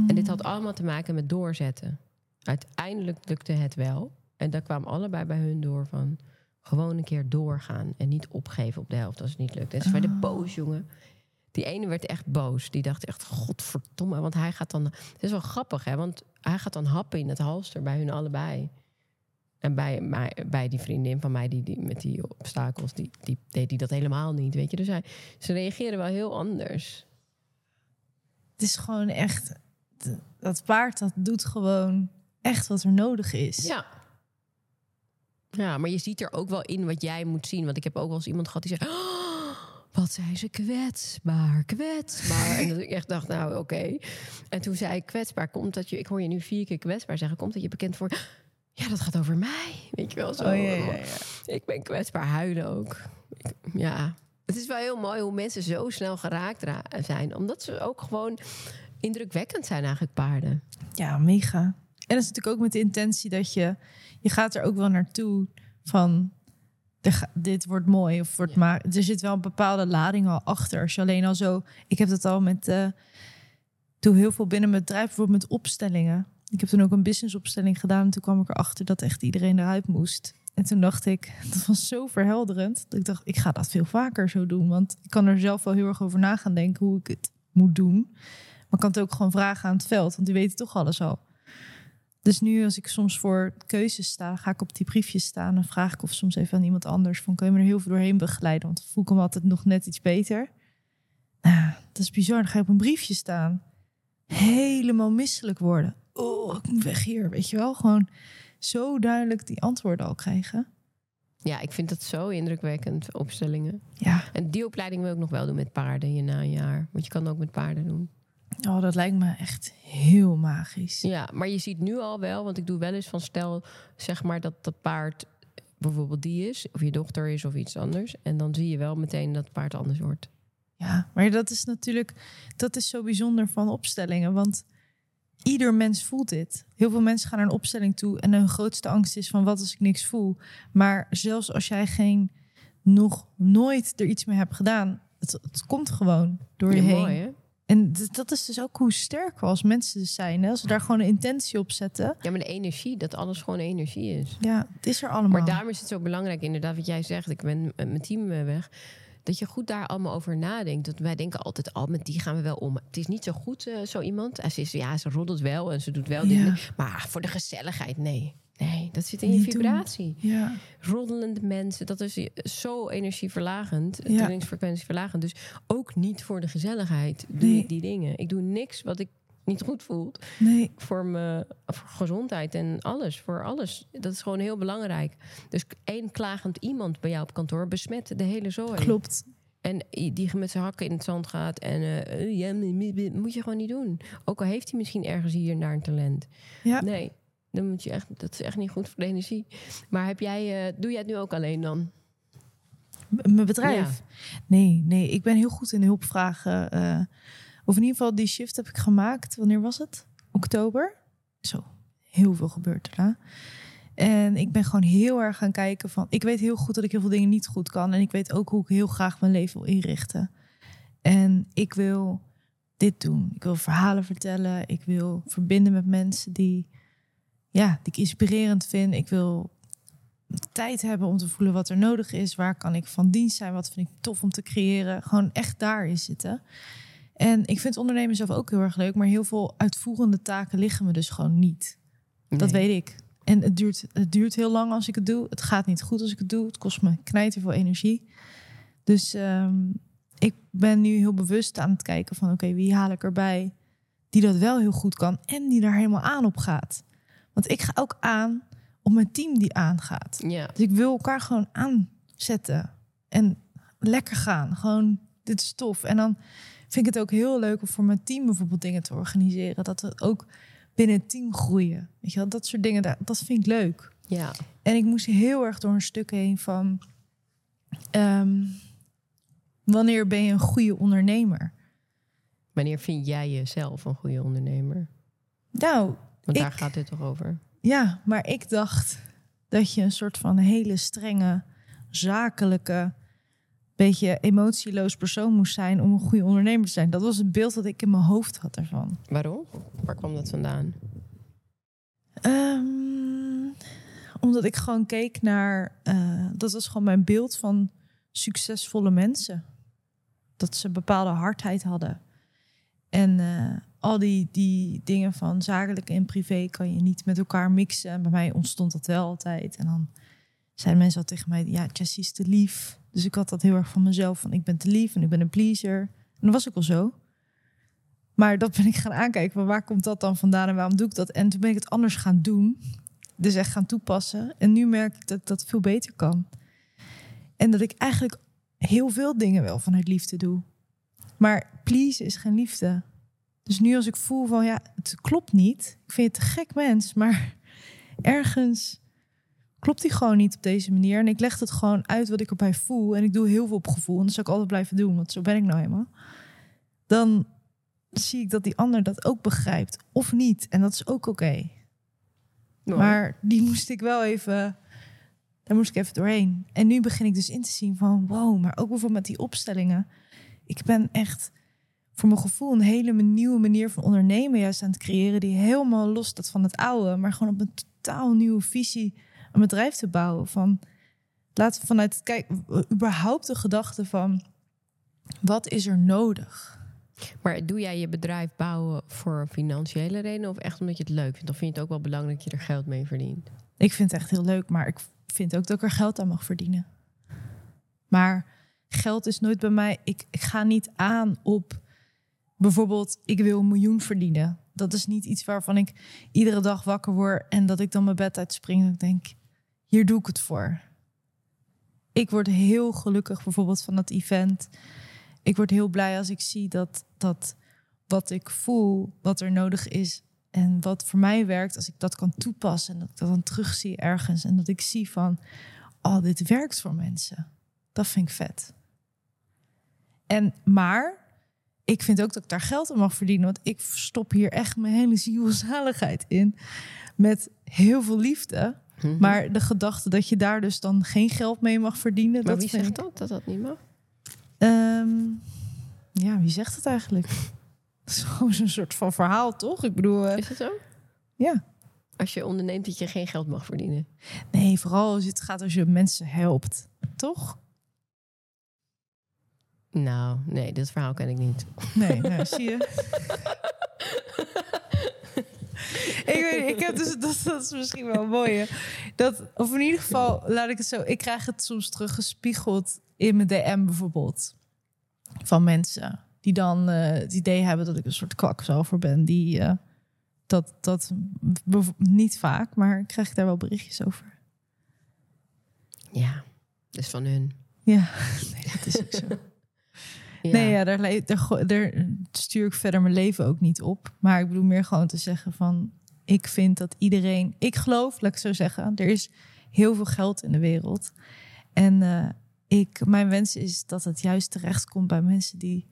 Speaker 1: En dit had allemaal te maken met doorzetten. Uiteindelijk lukte het wel. En daar kwam allebei bij hun door van gewoon een keer doorgaan. En niet opgeven op de helft als het niet lukt. En ze werden boos, jongen. Die ene werd echt boos. Die dacht echt, godverdomme. Want hij gaat dan... Het is wel grappig, hè. Want hij gaat dan happen in het halster bij hun allebei. En bij, mij, bij die vriendin van mij, die, die met die obstakels... Die, die deed hij dat helemaal niet, weet je. Dus hij, ze reageren wel heel anders.
Speaker 2: Het is gewoon echt, dat paard dat doet gewoon echt wat er nodig is.
Speaker 1: Ja. Ja, maar je ziet er ook wel in wat jij moet zien. Want ik heb ook wel eens iemand gehad die zei... "Oh, wat zijn ze kwetsbaar, kwetsbaar. [LAUGHS] en dat ik echt dacht, nou oké. En toen zei ik kwetsbaar, komt dat je... Ik hoor je nu vier keer kwetsbaar zeggen. Komt dat je bekend voor... Ja, dat gaat over mij. Weet je wel zo.
Speaker 2: Oh, ja, ja, ja.
Speaker 1: Ik ben kwetsbaar, huilen ook. Ik- ja, het is wel heel mooi hoe mensen zo snel geraakt ra- zijn. Omdat ze ook gewoon indrukwekkend zijn eigenlijk, paarden.
Speaker 2: Ja, mega. En dat is natuurlijk ook met de intentie dat je... Je gaat er ook wel naartoe van... dit wordt mooi of wordt maar Er zit wel een bepaalde lading al achter. Als je alleen al zo... Ik heb dat al met... eh doe heel veel binnen mijn bedrijf, bijvoorbeeld met opstellingen. Ik heb toen ook een businessopstelling gedaan. En toen kwam ik erachter dat echt iedereen eruit moest. En toen dacht ik, [LAUGHS] dat was zo verhelderend. Dat ik dacht, ik ga dat veel vaker zo doen. Want ik kan er zelf wel heel erg over na gaan denken hoe ik het moet doen. Maar ik kan het ook gewoon vragen aan het veld, want die weten toch alles al. Dus nu als ik soms voor keuzes sta, ga ik op die briefjes staan en vraag ik of soms even aan iemand anders van kun je me er heel veel doorheen begeleiden, want voel ik hem altijd nog net iets beter. Nou, dat is bizar. Dan ga je op een briefje staan, helemaal misselijk worden. Oh, ik moet weg hier, weet je wel? Gewoon zo duidelijk die antwoorden al krijgen.
Speaker 1: Ja, ik vind dat zo indrukwekkend, opstellingen.
Speaker 2: Ja,
Speaker 1: En die opleiding wil ik nog wel doen met paarden je na een jaar. Want je kan ook met paarden doen.
Speaker 2: oh, dat lijkt me echt heel magisch.
Speaker 1: Ja, maar je ziet nu al wel, want ik doe wel eens van stel, zeg maar dat dat paard bijvoorbeeld die is, of je dochter is of iets anders. En dan zie je wel meteen dat het paard anders wordt.
Speaker 2: Ja, maar dat is natuurlijk, dat is zo bijzonder van opstellingen. Want ieder mens voelt dit. Heel veel mensen gaan naar een opstelling toe en hun grootste angst is van wat als ik niks voel. Maar zelfs als jij geen, nog nooit er iets mee hebt gedaan, het, het komt gewoon door je
Speaker 1: Ja,
Speaker 2: heen.
Speaker 1: mooi hè?
Speaker 2: En dat is dus ook hoe sterk we als mensen zijn. Hè? Als we daar gewoon een intentie op zetten.
Speaker 1: Ja, maar de energie, dat alles gewoon energie is.
Speaker 2: Ja, het is er allemaal.
Speaker 1: Maar daarom is het zo belangrijk, inderdaad, wat jij zegt. Ik ben met mijn team eh, weg. Dat je goed daar allemaal over nadenkt. Dat wij denken altijd, al met die gaan we wel om. Het is niet zo goed, eh, zo iemand. En ze, is, ja, ze roddelt wel en ze doet wel
Speaker 2: Ja.
Speaker 1: dingen. Maar voor de gezelligheid, nee. Nee, dat zit in je
Speaker 2: Niet
Speaker 1: vibratie.
Speaker 2: Ja,
Speaker 1: Roddelende mensen, dat is zo energieverlagend.
Speaker 2: Ja.
Speaker 1: Trainingsfrequentieverlagend. Dus ook niet voor de gezelligheid doe
Speaker 2: Nee.
Speaker 1: ik die dingen. Ik doe niks wat ik niet goed voel
Speaker 2: nee,
Speaker 1: voor mijn voor gezondheid en alles. Voor alles. Dat is gewoon heel belangrijk. Dus één klagend iemand bij jou op kantoor besmet de hele zooi.
Speaker 2: klopt.
Speaker 1: En die met zijn hakken in het zand gaat en eh, ja, moet je gewoon niet doen. Ook al heeft hij misschien ergens hier en daar een talent.
Speaker 2: Ja.
Speaker 1: Nee, Dan moet je echt, dat is echt niet goed voor de energie. Maar heb jij, eh, doe jij het nu ook alleen dan?
Speaker 2: M- Mijn bedrijf? Nee, nee, ik ben heel goed in hulpvragen. Of in ieder geval, die shift heb ik gemaakt. Wanneer was het? Oktober. Zo, heel veel gebeurt daarna. En ik ben gewoon heel erg gaan kijken van... Ik weet heel goed dat ik heel veel dingen niet goed kan. En ik weet ook hoe ik heel graag mijn leven wil inrichten. En ik wil dit doen. Ik wil verhalen vertellen. Ik wil verbinden met mensen die, ja, die ik inspirerend vind. Ik wil tijd hebben om te voelen wat er nodig is. Waar kan ik van dienst zijn? Wat vind ik tof om te creëren? Gewoon echt daarin zitten. En ik vind ondernemen zelf ook heel erg leuk. Maar heel veel uitvoerende taken liggen me dus gewoon niet. Dat weet ik. En het duurt, het duurt heel lang als ik het doe. Het gaat niet goed als ik het doe. Het kost me knijter veel energie. Dus ehm, ik ben nu heel bewust aan het kijken van... oké, wie haal ik erbij die dat wel heel goed kan... en die daar helemaal aan op gaat. Want ik ga ook aan op mijn team die aangaat.
Speaker 1: Ja,
Speaker 2: Dus ik wil elkaar gewoon aanzetten. En lekker gaan. Gewoon, dit is tof. En dan vind ik het ook heel leuk om voor mijn team bijvoorbeeld dingen te organiseren. Dat we ook binnen het team groeien. Weet je wel, dat soort dingen, dat vind ik leuk.
Speaker 1: ja.
Speaker 2: En ik moest heel erg door een stuk heen van... ehm, wanneer ben je een goede ondernemer?
Speaker 1: Wanneer vind jij jezelf een goede ondernemer?
Speaker 2: Nou,
Speaker 1: Want daar
Speaker 2: Ik-
Speaker 1: gaat dit toch over?
Speaker 2: Ja, maar ik dacht dat je een soort van hele strenge, zakelijke, beetje emotieloos persoon moest zijn om een goede ondernemer te zijn. Dat was het beeld dat ik in mijn hoofd had ervan.
Speaker 1: Waarom? Waar kwam dat vandaan?
Speaker 2: Ehm, omdat ik gewoon keek naar, eh, dat was gewoon mijn beeld van succesvolle mensen. Dat ze een bepaalde hardheid hadden. En eh, al die, die dingen van zakelijk en privé kan je niet met elkaar mixen. En bij mij ontstond dat wel altijd. En dan zeiden mensen al tegen mij, ja, Jessie is te lief. Dus ik had dat heel erg van mezelf, van ik ben te lief en ik ben een pleaser. En dat was ik al zo. Maar dat ben ik gaan aankijken, waar komt dat dan vandaan en waarom doe ik dat? En toen ben ik het anders gaan doen. Dus echt gaan toepassen. En nu merk ik dat ik dat veel beter kan. En dat ik eigenlijk heel veel dingen wel vanuit liefde doe. Maar please is geen liefde. Dus nu als ik voel van ja, het klopt niet. Ik vind het een gek mens, maar [LAUGHS] ergens klopt die gewoon niet op deze manier. En ik leg het gewoon uit wat ik erbij voel. En ik doe heel veel op gevoel. En dat zou ik altijd blijven doen, want zo ben ik nou helemaal. Dan zie ik dat die ander dat ook begrijpt. Of niet. En dat is ook oké. Maar die moest ik wel even. Daar moest ik even doorheen. En nu begin ik dus in te zien van wow, maar ook bijvoorbeeld met die opstellingen. Ik ben echt voor mijn gevoel een hele nieuwe manier van ondernemen juist aan het creëren. Die helemaal los staat van het oude. Maar gewoon op een totaal nieuwe visie een bedrijf te bouwen. Van laten we vanuit, kijk, überhaupt de gedachte van wat is er nodig?
Speaker 1: Maar doe jij je bedrijf bouwen voor financiële redenen of echt omdat je het leuk vindt? Of vind je het ook wel belangrijk dat je er geld mee verdient?
Speaker 2: Ik vind het echt heel leuk, maar ik vind ook dat ik er geld aan mag verdienen. Maar geld is nooit bij mij. Ik, ik ga niet aan op bijvoorbeeld, ik wil een miljoen verdienen. Dat is niet iets waarvan ik iedere dag wakker word en dat ik dan mijn bed uitspring en ik denk, hier doe ik het voor. Ik word heel gelukkig bijvoorbeeld van dat event. Ik word heel blij als ik zie dat, dat wat ik voel, wat er nodig is en wat voor mij werkt, als ik dat kan toepassen en dat ik dat dan terugzie ergens en dat ik zie van, oh, dit werkt voor mensen. Dat vind ik vet. En maar ik vind ook dat ik daar geld aan mag verdienen, want ik stop hier echt mijn hele zielzaligheid in met heel veel liefde.
Speaker 1: Mhm.
Speaker 2: Maar de gedachte dat je daar dus dan geen geld mee mag verdienen,
Speaker 1: Maar
Speaker 2: dat
Speaker 1: wie zegt
Speaker 2: ik-
Speaker 1: dat, dat dat niet mag?
Speaker 2: Ehm, ja, wie zegt het eigenlijk? [LAUGHS] Het is gewoon zo'n soort van verhaal, toch? Ik bedoel, eh,
Speaker 1: Is het zo?
Speaker 2: ja.
Speaker 1: Als je onderneemt dat je geen geld mag verdienen.
Speaker 2: Nee, vooral als het gaat als je mensen helpt, toch?
Speaker 1: Nou, nee, dit verhaal ken ik niet.
Speaker 2: Nee, nou, zie je. [LAUGHS] ik weet ik heb dus, dat, dat is misschien wel mooi. Dat, of in ieder geval, laat ik het zo, ik krijg het soms teruggespiegeld in mijn DM bijvoorbeeld. Van mensen die dan eh, het idee hebben dat ik een soort kwakzalver ben. Die, eh, dat, dat niet vaak, maar ik krijg daar wel berichtjes over.
Speaker 1: Ja, dus van hun.
Speaker 2: Ja, [LAUGHS] nee, dat is ook zo.
Speaker 1: Ja.
Speaker 2: Nee, ja, daar, daar, stuur ik verder mijn leven ook niet op. Maar ik bedoel meer gewoon te zeggen van... ik vind dat iedereen, ik geloof, laat ik zo zeggen, er is heel veel geld in de wereld. En eh, ik, mijn wens is dat het juist terechtkomt bij mensen die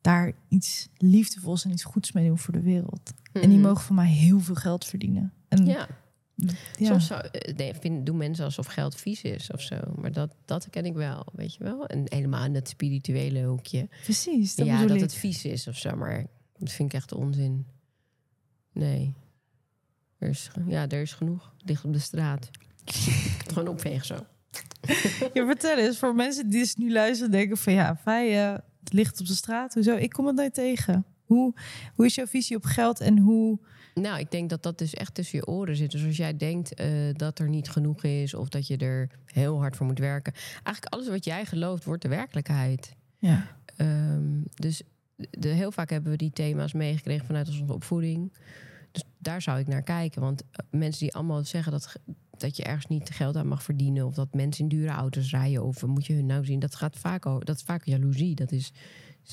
Speaker 2: daar iets liefdevols en iets goeds mee doen voor de wereld. En die
Speaker 1: Mhm.
Speaker 2: mogen van mij heel veel geld verdienen. En,
Speaker 1: Ja,
Speaker 2: ja.
Speaker 1: soms zou, eh, nee, vind, doen mensen alsof geld vies is of zo. Maar dat, dat ken ik wel, weet je wel. En helemaal in dat spirituele hoekje.
Speaker 2: precies. Dat
Speaker 1: ja, dat
Speaker 2: ik.
Speaker 1: het vies is of zo. Maar dat vind ik echt onzin. Nee. Er is, ja, er is genoeg. Het ligt op de straat. Gewoon opvegen zo.
Speaker 2: Ja, vertel eens, voor mensen die dus nu luisteren denken van ja, wij, eh, het ligt op de straat. Hoezo? Ik kom het nooit tegen. Hoe, hoe is jouw visie op geld en hoe...
Speaker 1: Nou, ik denk dat dat dus echt tussen je oren zit. Dus als jij denkt eh, dat er niet genoeg is... of dat je er heel hard voor moet werken... eigenlijk alles wat jij gelooft wordt de werkelijkheid.
Speaker 2: Ja,
Speaker 1: Ehm, dus de, heel vaak hebben we die thema's meegekregen vanuit onze opvoeding. Dus daar zou ik naar kijken. Want eh, mensen die allemaal zeggen dat, dat je ergens niet geld aan mag verdienen... of dat mensen in dure auto's rijden... of moet je hun nou zien, dat gaat vaak over. Dat is vaak jaloezie. Dat, is,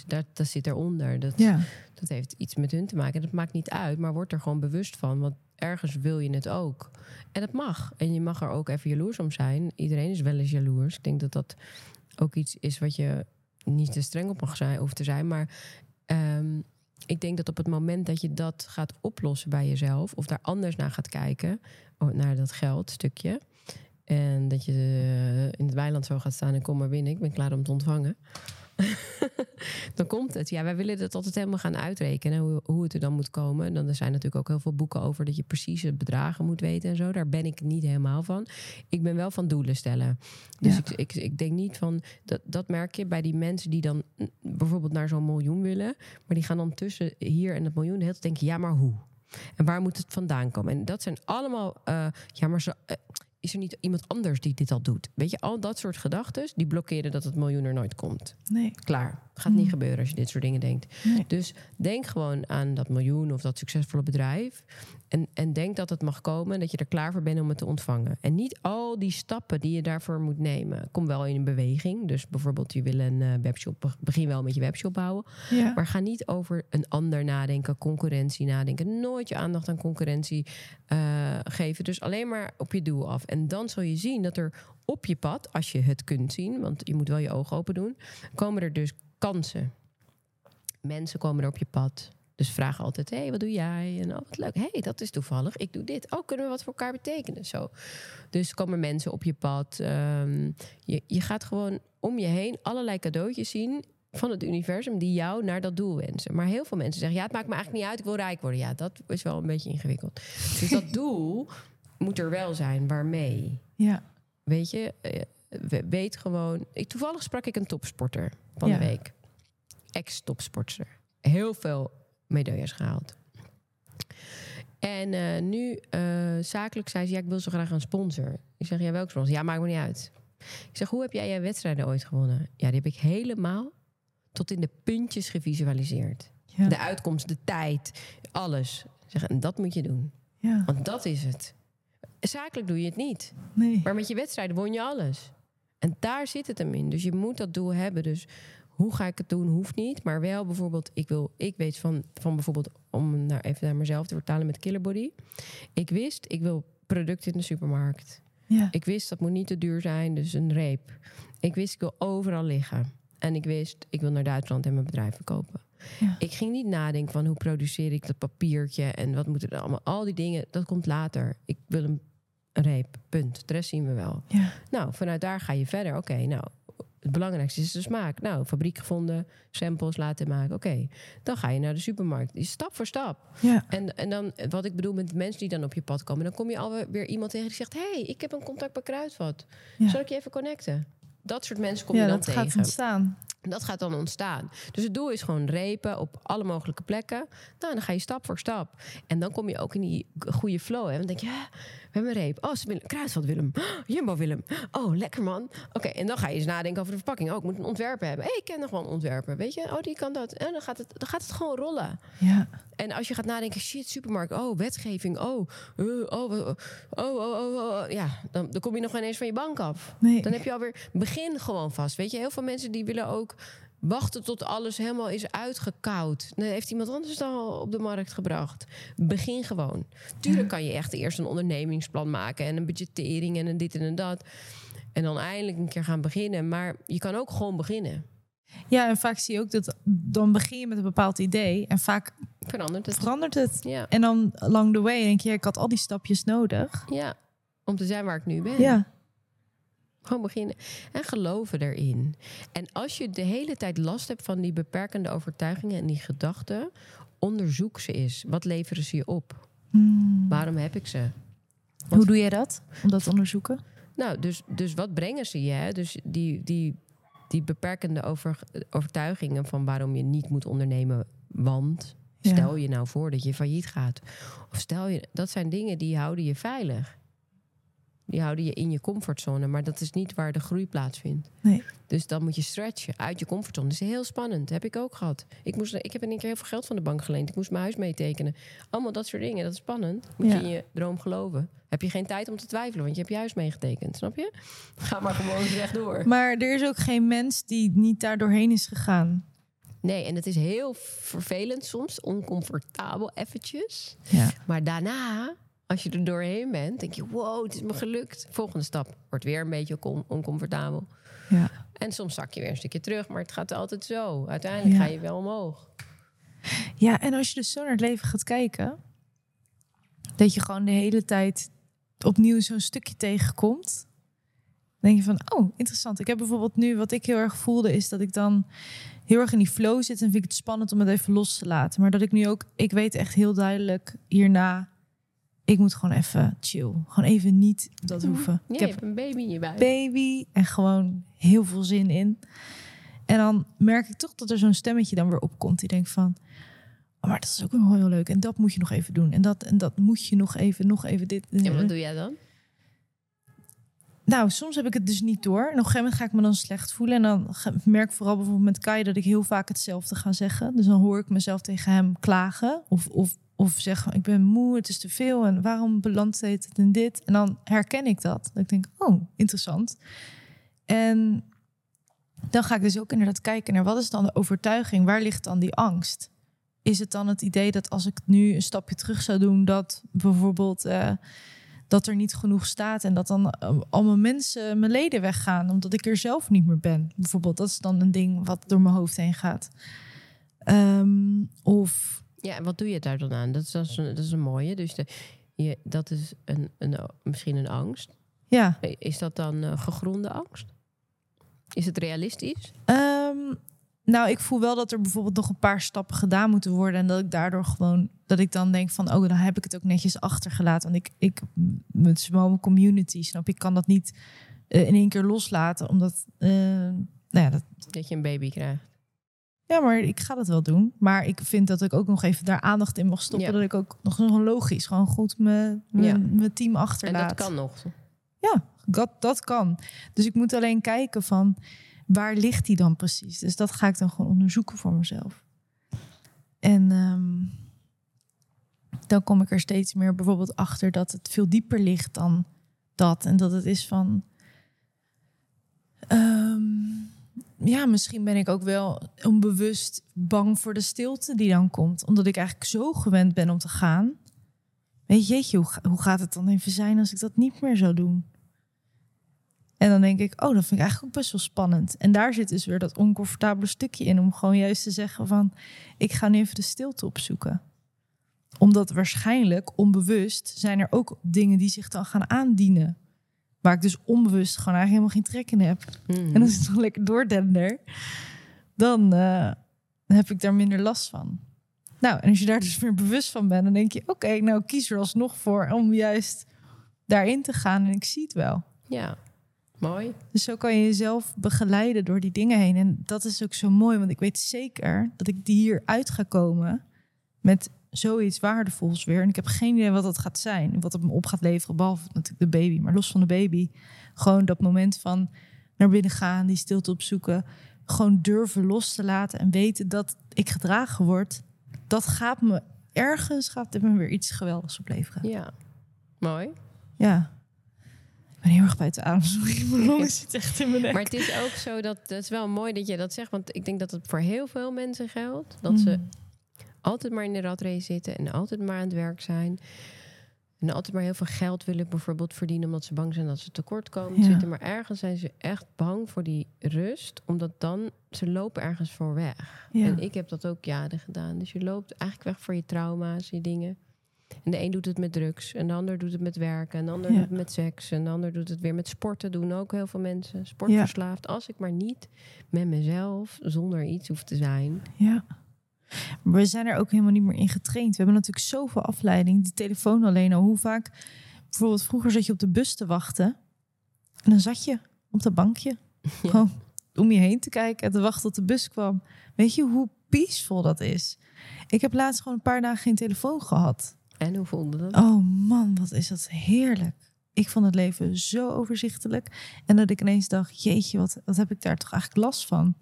Speaker 1: dat, dat zit eronder. Dat,
Speaker 2: ja,
Speaker 1: dat heeft iets met hun te maken. Dat maakt niet uit, maar word er gewoon bewust van. Want ergens wil je het ook. En dat mag. En je mag er ook even jaloers om zijn. Iedereen is wel eens jaloers. Ik denk dat dat ook iets is wat je niet te streng op mag zijn, hoeft te zijn. Maar ehm, ik denk dat op het moment dat je dat gaat oplossen bij jezelf... of daar anders naar gaat kijken, oh, naar dat geldstukje... en dat je eh, in het weiland zo gaat staan en kom maar binnen... ik ben klaar om te ontvangen... [LAUGHS] dan komt het. Ja, wij willen het altijd helemaal gaan uitrekenen hoe, hoe het er dan moet komen. En dan er zijn natuurlijk ook heel veel boeken over dat je precies het bedragen moet weten en zo. Daar ben ik niet helemaal van. Ik ben wel van doelen stellen. Dus
Speaker 2: Ja.
Speaker 1: ik, ik, ik denk niet van dat, dat merk je bij die mensen die dan bijvoorbeeld naar zo'n miljoen willen, maar die gaan dan tussen hier en het miljoen de hele tijd denken: ja, maar hoe? En waar moet het vandaan komen? En dat zijn allemaal, eh, ja, maar zo, eh, is er niet iemand anders die dit al doet? Weet je, al dat soort gedachten die blokkeren dat het miljoen er nooit komt.
Speaker 2: nee,
Speaker 1: Klaar. Gaat niet gebeuren als je dit soort dingen denkt.
Speaker 2: nee.
Speaker 1: Dus denk gewoon aan dat miljoen of dat succesvolle bedrijf. En, en denk dat het mag komen en dat je er klaar voor bent om het te ontvangen. En niet al die stappen die je daarvoor moet nemen. Kom wel in een beweging. Dus bijvoorbeeld, je wil een eh, webshop. Begin wel met je webshop bouwen.
Speaker 2: Ja.
Speaker 1: Maar ga niet over een ander nadenken, concurrentie nadenken. Nooit je aandacht aan concurrentie eh, geven. Dus alleen maar op je doel af. En dan zul je zien dat er op je pad, als je het kunt zien, want je moet wel je ogen open doen, komen er dus kansen. Mensen komen er op je pad. Dus vraag altijd: hé, hey, wat doe jij? En oh, wat leuk. Hé, hey, dat is toevallig. Ik doe dit. Oh, kunnen we wat voor elkaar betekenen? Zo. Dus komen mensen op je pad. Ehm, je, je gaat gewoon om je heen allerlei cadeautjes zien van het universum die jou naar dat doel wensen. Maar heel veel mensen zeggen: ja, het maakt me eigenlijk niet uit. Ik wil rijk worden. Ja, dat is wel een beetje ingewikkeld. Dus dat [LAUGHS] doel moet er wel zijn. Waarmee?
Speaker 2: ja,
Speaker 1: Weet je, eh, we- weet gewoon. Ik, toevallig sprak ik een topsporter van
Speaker 2: Ja.
Speaker 1: de week. Ex-topsporter. Heel veel medailles gehaald. En eh, nu eh, zakelijk zei ze: Ja, ik wil zo graag een sponsor. Ik zeg: Ja, welke sponsor? Ja, maakt me niet uit. Ik zeg: Hoe heb jij je wedstrijden ooit gewonnen? Ja, die heb ik helemaal tot in de puntjes gevisualiseerd.
Speaker 2: ja,
Speaker 1: De uitkomst, de tijd, alles. Ik Zeg, en dat moet je doen.
Speaker 2: ja,
Speaker 1: Want dat is het. Zakelijk doe je het niet.
Speaker 2: nee.
Speaker 1: Maar met je wedstrijden won je alles. En daar zit het hem in. Dus je moet dat doel hebben. Dus hoe ga ik het doen, hoeft niet. Maar wel bijvoorbeeld, ik, wil, ik weet van, van bijvoorbeeld, om naar, even naar mezelf te vertalen met Killerbody. Ik wist, ik wil producten in de supermarkt.
Speaker 2: Ja,
Speaker 1: Ik wist, dat moet niet te duur zijn, dus een reep. Ik wist, ik wil overal liggen. En ik wist, ik wil naar Duitsland en mijn bedrijf verkopen.
Speaker 2: Ja.
Speaker 1: Ik ging niet nadenken van hoe produceer ik dat papiertje en wat moet er allemaal. Al die dingen, dat komt later. Ik wil een, een reep, punt. De rest zien we wel.
Speaker 2: ja,
Speaker 1: Nou, vanuit daar ga je verder. Oké, nou, het belangrijkste is de smaak. Nou, fabriek gevonden, samples laten maken. Oké, dan ga je naar de supermarkt. Stap voor stap.
Speaker 2: ja,
Speaker 1: En, en dan, wat ik bedoel met mensen die dan op je pad komen... dan kom je alweer iemand tegen die zegt... hé, hey, ik heb een contact bij Kruidvat.
Speaker 2: Ja.
Speaker 1: Zal ik je even connecten? Dat soort mensen kom
Speaker 2: ja
Speaker 1: je dan
Speaker 2: dat
Speaker 1: tegen.
Speaker 2: gaat ontstaan.
Speaker 1: Dat gaat dan ontstaan. Dus het doel is gewoon repen op alle mogelijke plekken. Nou, dan ga je stap voor stap. En dan kom je ook in die goede flow. Hè? Dan denk je, ja, we hebben een reep. Oh, Kruidvat Willem. [GASPS] Jumbo Willem. Oh, lekker man. Oké, en dan ga je eens nadenken over de verpakking. Oh, ik moet een ontwerper hebben. Hé, hey, ik ken nog wel een ontwerper. Weet je? Oh, die kan dat. En dan gaat het, dan gaat het gewoon rollen.
Speaker 2: Ja,
Speaker 1: En als je gaat nadenken, shit, supermarkt, oh, wetgeving, oh, eh, oh, oh, oh, oh, oh, oh, ja, dan, dan kom je nog ineens van je bank af.
Speaker 2: nee.
Speaker 1: Dan heb je alweer, begin gewoon vast. Weet je, heel veel mensen die willen ook wachten tot alles helemaal is uitgekoud. Nee, heeft iemand anders dan al op de markt gebracht. Begin gewoon. Tuurlijk kan je echt eerst een ondernemingsplan maken en een budgettering en een dit en een dat. En dan eindelijk een keer gaan beginnen. Maar je kan ook gewoon beginnen.
Speaker 2: Ja, en vaak zie je ook dat dan begin je met een bepaald idee en vaak
Speaker 1: Verandert het.
Speaker 2: verandert het.
Speaker 1: Ja,
Speaker 2: En dan along the way denk je, ik had al die stapjes nodig.
Speaker 1: ja. Om te zijn waar ik nu ben.
Speaker 2: Ja,
Speaker 1: Gewoon beginnen. En geloven erin. En als je de hele tijd last hebt van die beperkende overtuigingen en die gedachten, onderzoek ze eens. Wat leveren ze je op?
Speaker 2: Hmm.
Speaker 1: Waarom heb ik ze?
Speaker 2: Hoe doe je dat? Om dat te onderzoeken?
Speaker 1: Nou, dus, dus wat brengen ze je? Hè? Dus die, die, die beperkende over, overtuigingen van waarom je niet moet ondernemen. Want
Speaker 2: Ja.
Speaker 1: stel je nou voor dat je failliet gaat. Of stel je, dat zijn dingen die houden je veilig. Die houden je in je comfortzone. Maar dat is niet waar de groei plaatsvindt.
Speaker 2: Nee.
Speaker 1: Dus dan moet je stretchen uit je comfortzone. Dat is heel spannend. heb ik ook gehad. Ik, moest, ik heb in één keer heel veel geld van de bank geleend. Ik moest mijn huis meetekenen. Allemaal dat soort dingen. Dat is spannend. Moet
Speaker 2: Ja.
Speaker 1: je in je droom geloven. Heb je geen tijd om te twijfelen, want je hebt je huis meegetekend. Snap je? [LAUGHS] Ga maar gewoon rechtdoor.
Speaker 2: Maar er is ook geen mens die niet daar doorheen is gegaan.
Speaker 1: Nee, en het is heel vervelend soms. Oncomfortabel eventjes.
Speaker 2: Ja.
Speaker 1: Maar daarna, als je er doorheen bent, denk je... wow, het is me gelukt. Volgende stap wordt weer een beetje on- oncomfortabel.
Speaker 2: Ja.
Speaker 1: En soms zak je weer een stukje terug, maar het gaat altijd zo. Uiteindelijk
Speaker 2: Ja.
Speaker 1: ga je wel omhoog.
Speaker 2: ja, en als je dus zo naar het leven gaat kijken, dat je gewoon de hele tijd opnieuw zo'n stukje tegenkomt. Denk je van, oh, interessant. Ik heb bijvoorbeeld nu, wat ik heel erg voelde, is dat ik dan heel erg in die flow zit en vind ik het spannend om het even los te laten. Maar dat ik nu ook, ik weet echt heel duidelijk hierna, ik moet gewoon even chill. Gewoon even niet dat hoeven.
Speaker 1: Ja,
Speaker 2: ik
Speaker 1: je
Speaker 2: heb
Speaker 1: hebt een baby in je buik.
Speaker 2: baby en gewoon heel veel zin in. En dan merk ik toch dat er zo'n stemmetje dan weer opkomt. Die denkt van, oh, maar dat is ook wel heel leuk. En dat moet je nog even doen. En dat, en dat moet je nog even, nog even dit.
Speaker 1: en wat doe jij dan?
Speaker 2: Nou, soms heb ik het dus niet door. En op een gegeven moment ga ik me dan slecht voelen. En dan merk ik vooral bijvoorbeeld met Kai dat ik heel vaak hetzelfde ga zeggen. Dus dan hoor ik mezelf tegen hem klagen. Of, of, of zeggen, ik ben moe, het is te veel. En waarom belandt het in dit? En dan herken ik dat. Ik denk, oh, interessant. En dan ga ik dus ook inderdaad kijken naar wat is dan de overtuiging? Waar ligt dan die angst? Is het dan het idee dat als ik nu een stapje terug zou doen, dat bijvoorbeeld eh, dat er niet genoeg staat en dat dan eh, allemaal mensen mijn leden weggaan omdat ik er zelf niet meer ben? Bijvoorbeeld, dat is dan een ding wat door mijn hoofd heen gaat. Ehm, of
Speaker 1: Ja, en wat doe je daar dan aan? Dat is, dat is, een, dat is een mooie. Dus de, je, dat is een, een, misschien een angst.
Speaker 2: ja,
Speaker 1: Is dat dan eh, gegronde angst? Is het realistisch?
Speaker 2: Ehm, nou, ik voel wel dat er bijvoorbeeld nog een paar stappen gedaan moeten worden. En dat ik daardoor gewoon, dat ik dan denk van, oh, dan heb ik het ook netjes achtergelaten. Want ik, ik met small community, snap ik kan dat niet eh, in één keer loslaten. Omdat, eh, nou ja, dat,
Speaker 1: Dat je een baby krijgt.
Speaker 2: Ja, maar ik ga dat wel doen. Maar ik vind dat ik ook nog even daar aandacht in mag stoppen.
Speaker 1: Ja.
Speaker 2: Dat ik ook nog logisch, gewoon goed mijn, mijn,
Speaker 1: Ja.
Speaker 2: mijn team
Speaker 1: En
Speaker 2: achterlaat.
Speaker 1: dat kan nog.
Speaker 2: Ja, dat, dat kan. Dus ik moet alleen kijken van waar ligt die dan precies. Dus dat ga ik dan gewoon onderzoeken voor mezelf. En ehm, dan kom ik er steeds meer bijvoorbeeld achter dat het veel dieper ligt dan dat. En dat het is van. ehm, ja, misschien ben ik ook wel onbewust bang voor de stilte die dan komt. Omdat ik eigenlijk zo gewend ben om te gaan. Weet je, jeetje, hoe, hoe gaat het dan even zijn als ik dat niet meer zou doen? En dan denk ik, oh, dat vind ik eigenlijk ook best wel spannend. En daar zit dus weer dat oncomfortabele stukje in. Om gewoon juist te zeggen van, ik ga nu even de stilte opzoeken. Omdat waarschijnlijk, onbewust, zijn er ook dingen die zich dan gaan aandienen. Waar ik dus onbewust gewoon eigenlijk helemaal geen trek in heb.
Speaker 1: Mhm.
Speaker 2: En als ik nog lekker doordender, dan eh, heb ik daar minder last van. Nou, en als je daar dus meer bewust van bent, dan denk je, oké, nou ik kies er alsnog voor om juist daarin te gaan en ik zie het wel.
Speaker 1: Ja, mooi.
Speaker 2: Dus zo kan je jezelf begeleiden door die dingen heen. En dat is ook zo mooi, want ik weet zeker dat ik die hier uit ga komen met zoiets waardevols weer. En ik heb geen idee wat dat gaat zijn, wat het me op gaat leveren, behalve natuurlijk de baby. Maar los van de baby, gewoon dat moment van naar binnen gaan, die stilte opzoeken, gewoon durven los te laten en weten dat ik gedragen word. Dat gaat me ergens, gaat dit me weer iets geweldigs opleveren.
Speaker 1: Ja, mooi.
Speaker 2: Ja. Ik ben heel erg buiten adem. Sorry, [LAUGHS] mijn longen zit echt in mijn nek.
Speaker 1: Maar het is ook zo dat het is wel mooi dat je dat zegt. Want ik denk dat het voor heel veel mensen geldt. Dat ze
Speaker 2: Mm.
Speaker 1: Altijd maar in de ratrace zitten en altijd maar aan het werk zijn. En altijd maar heel veel geld willen bijvoorbeeld verdienen omdat ze bang zijn dat ze tekort komen
Speaker 2: Ja.
Speaker 1: zitten. Maar ergens zijn ze echt bang voor die rust, omdat dan ze lopen ergens voor weg.
Speaker 2: Ja.
Speaker 1: En ik heb dat ook jaren gedaan. Dus je loopt eigenlijk weg voor je trauma's, je dingen. En de een doet het met drugs, en de ander doet het met werken, en de ander
Speaker 2: Ja.
Speaker 1: doet het met seks, en de ander doet het weer met sporten. Doen ook heel veel mensen. Sportverslaafd. Als ik maar niet met mezelf, zonder iets hoef te zijn.
Speaker 2: Ja. We zijn er ook helemaal niet meer in getraind. We hebben natuurlijk zoveel afleiding. Die telefoon alleen al. Hoe vaak... Bijvoorbeeld vroeger zat je op de bus te wachten. En dan zat je op dat bankje. [LAUGHS]
Speaker 1: Ja.
Speaker 2: Gewoon om je heen te kijken en te wachten tot de bus kwam. Weet je hoe peaceful dat is? Ik heb laatst gewoon een paar dagen geen telefoon gehad.
Speaker 1: En hoe voelde dat?
Speaker 2: Oh man, wat is dat heerlijk. Ik vond het leven zo overzichtelijk. En dat ik ineens dacht, jeetje, wat, wat heb ik daar toch eigenlijk last van?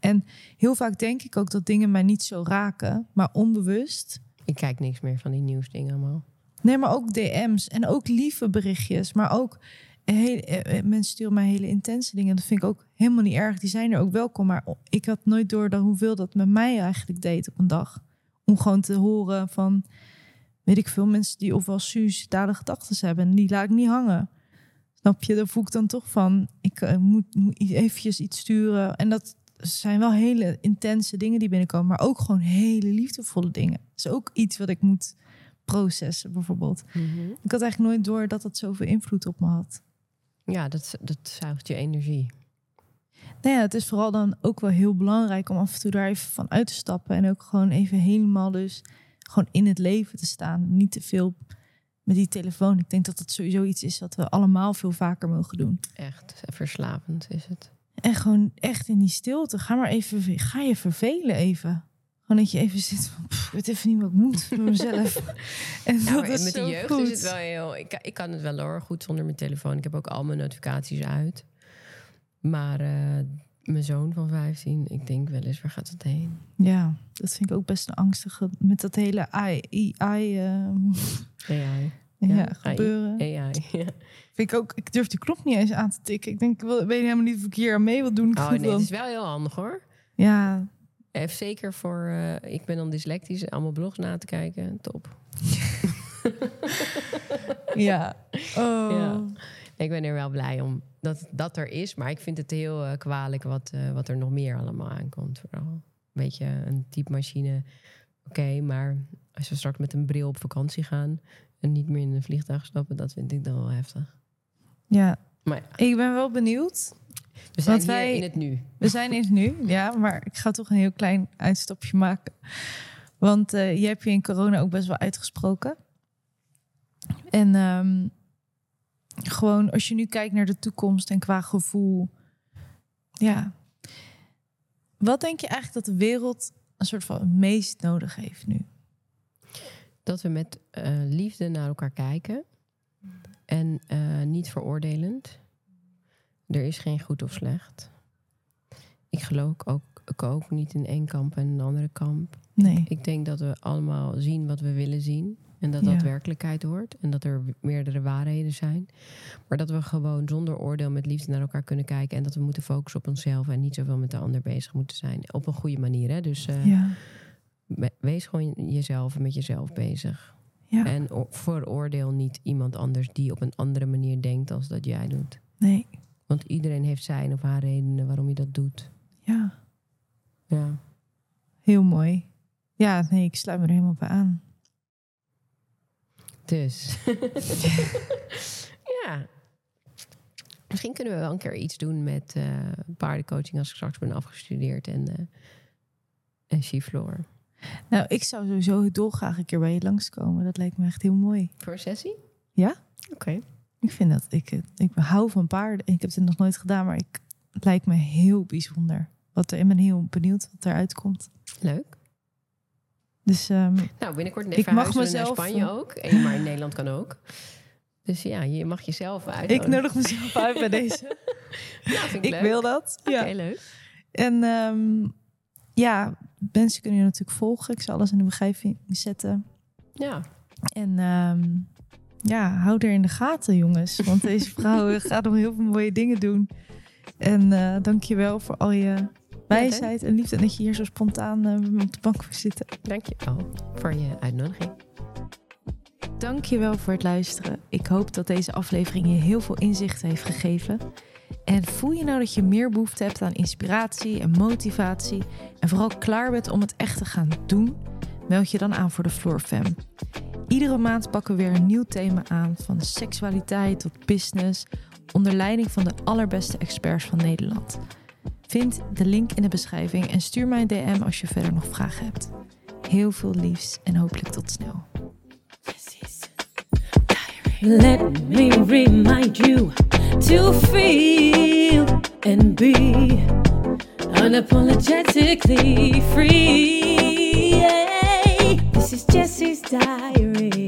Speaker 2: En heel vaak denk ik ook dat dingen mij niet zo raken, maar onbewust.
Speaker 1: Ik kijk niks meer van die nieuwsdingen allemaal.
Speaker 2: Nee, maar ook DM's en ook lieve berichtjes, maar ook eh, eh, mensen sturen mij hele intense dingen. Dat vind ik ook helemaal niet erg. Die zijn er ook welkom, maar ik had nooit door dat hoeveel dat met mij eigenlijk deed op een dag. Om gewoon te horen van, weet ik veel, mensen die ofwel suicidale gedachten hebben en die laat ik niet hangen. Snap je? Daar voel ik dan toch van, ik eh, moet, moet eventjes iets sturen. En dat zijn wel hele intense dingen die binnenkomen, maar ook gewoon hele liefdevolle dingen. Dat is ook iets wat ik moet processen, bijvoorbeeld. Ik had eigenlijk nooit door dat dat zoveel invloed op me had.
Speaker 1: Ja, dat, dat zuigt je energie.
Speaker 2: Nou ja, het is vooral dan ook wel heel belangrijk om af en toe daar even van uit te stappen. En ook gewoon even helemaal dus gewoon in het leven te staan. Niet te veel met die telefoon. Ik denk dat dat sowieso iets is wat we allemaal veel vaker mogen doen.
Speaker 1: Echt verslavend is het.
Speaker 2: En gewoon echt in die stilte. Ga maar even, ga je vervelen even. Gewoon dat je even zit van, "Pff, ik weet even niet wat ik moet voor mezelf. [LAUGHS] en dat
Speaker 1: maar
Speaker 2: is
Speaker 1: met de jeugd
Speaker 2: goed.
Speaker 1: is het wel heel... Ik, ik kan het wel hoor, goed zonder mijn telefoon. Ik heb ook al mijn notificaties uit. Maar eh, mijn zoon van 15, ik denk wel eens, waar gaat het heen?
Speaker 2: Ja, dat vind ik ook best een angstige. Met dat hele AI, AI
Speaker 1: AI. [LAUGHS]
Speaker 2: ja,
Speaker 1: Ja,
Speaker 2: gebeuren.
Speaker 1: AI, [LAUGHS] ja.
Speaker 2: Vind ik ook, ik durf die knop niet eens aan te tikken. Ik denk, ik weet helemaal niet of ik hier aan mee wil doen. Ik
Speaker 1: Oh [LAUGHS] nee, is wel heel handig hoor.
Speaker 2: Ja,
Speaker 1: Even zeker voor... eh, ik ben dan dyslectisch, allemaal blogs na te kijken. Top.
Speaker 2: ja. Oh.
Speaker 1: Ja. Ik ben er wel blij om dat dat er is. Maar ik vind het heel eh, kwalijk wat, eh, wat er nog meer allemaal aankomt. Vooral een beetje een typemachine. Oké, maar als we straks met een bril op vakantie gaan... en niet meer in een vliegtuig stappen... dat vind ik dan wel heftig.
Speaker 2: ja,
Speaker 1: Maar ja,
Speaker 2: ik ben wel benieuwd.
Speaker 1: we zijn
Speaker 2: wij-
Speaker 1: in het nu.
Speaker 2: We zijn in het nu, ja, maar ik ga toch een heel klein uitstapje maken. Want eh je hebt je in corona ook best wel uitgesproken. En ehm, gewoon als je nu kijkt naar de toekomst en qua gevoel, ja. Wat denk je eigenlijk dat de wereld een soort van het meest nodig heeft nu?
Speaker 1: Dat we met eh, liefde naar elkaar kijken. En eh, niet veroordelend. Er is geen goed of slecht. Ik geloof ook, ik ook niet in één kamp en een andere kamp.
Speaker 2: Nee.
Speaker 1: Ik denk dat we allemaal zien wat we willen zien. En dat dat
Speaker 2: Ja.
Speaker 1: werkelijkheid wordt. En dat er meerdere waarheden zijn. Maar dat we gewoon zonder oordeel met liefde naar elkaar kunnen kijken. En dat we moeten focussen op onszelf. En niet zoveel met de ander bezig moeten zijn. Op een goede manier. Hè? Dus eh,
Speaker 2: Ja.
Speaker 1: we- wees gewoon jezelf en met jezelf bezig.
Speaker 2: Ja.
Speaker 1: En veroordeel niet iemand anders die op een andere manier denkt als dat jij doet.
Speaker 2: Nee.
Speaker 1: Want iedereen heeft zijn of haar redenen waarom je dat doet.
Speaker 2: Ja.
Speaker 1: Ja.
Speaker 2: Heel mooi. Ja, nee, ik sluit me er helemaal bij aan.
Speaker 1: Dus. [LAUGHS] ja. Misschien kunnen we wel een keer iets doen met eh, paardencoaching als ik straks ben afgestudeerd en, eh en.
Speaker 2: Nou, ik zou sowieso dolgraag een keer bij je langskomen. Dat lijkt me echt heel mooi.
Speaker 1: Voor een sessie?
Speaker 2: Ja?
Speaker 1: Oké.
Speaker 2: Ik vind dat. Ik, ik hou van paarden. Ik heb het nog nooit gedaan, maar ik, het lijkt me heel bijzonder. Wat er, ik ben heel benieuwd wat eruit komt.
Speaker 1: Leuk.
Speaker 2: Dus ehm,
Speaker 1: Nou, binnenkort
Speaker 2: Ik mag
Speaker 1: mag naar
Speaker 2: mezelf,
Speaker 1: Spanje
Speaker 2: eh,
Speaker 1: ook. En, maar in Nederland kan ook. Dus ja, je mag jezelf uit.
Speaker 2: ik nodig mezelf uit bij [LAUGHS] deze.
Speaker 1: Ja, vind ik,
Speaker 2: ik wil dat.
Speaker 1: Oké,
Speaker 2: Ja.
Speaker 1: leuk.
Speaker 2: En ehm, ja, mensen kunnen je natuurlijk volgen. Ik zal alles in de beschrijving zetten.
Speaker 1: Ja.
Speaker 2: En ehm, ja, hou er in de gaten, jongens. Want deze vrouw [LAUGHS] gaat nog heel veel mooie dingen doen. En eh dank je wel voor al je wijsheid en liefde. En dat je hier zo spontaan eh, op de bank wil zitten.
Speaker 4: Dankjewel voor je uitnodiging.
Speaker 2: Dank je wel voor het luisteren. Ik hoop dat deze aflevering je heel veel inzicht heeft gegeven. En voel je nou dat je meer behoefte hebt aan inspiratie en motivatie... en vooral klaar bent om het echt te gaan doen... meld je dan aan voor de Floor Fam. Iedere maand pakken we weer een nieuw thema aan... van seksualiteit tot business... onder leiding van de allerbeste experts van Nederland. Vind de link in de beschrijving en stuur mij een DM als je verder nog vragen hebt. Heel veel liefs en hopelijk tot snel.
Speaker 1: Let me remind you to feel and be unapologetically free. This is Jesse's diary.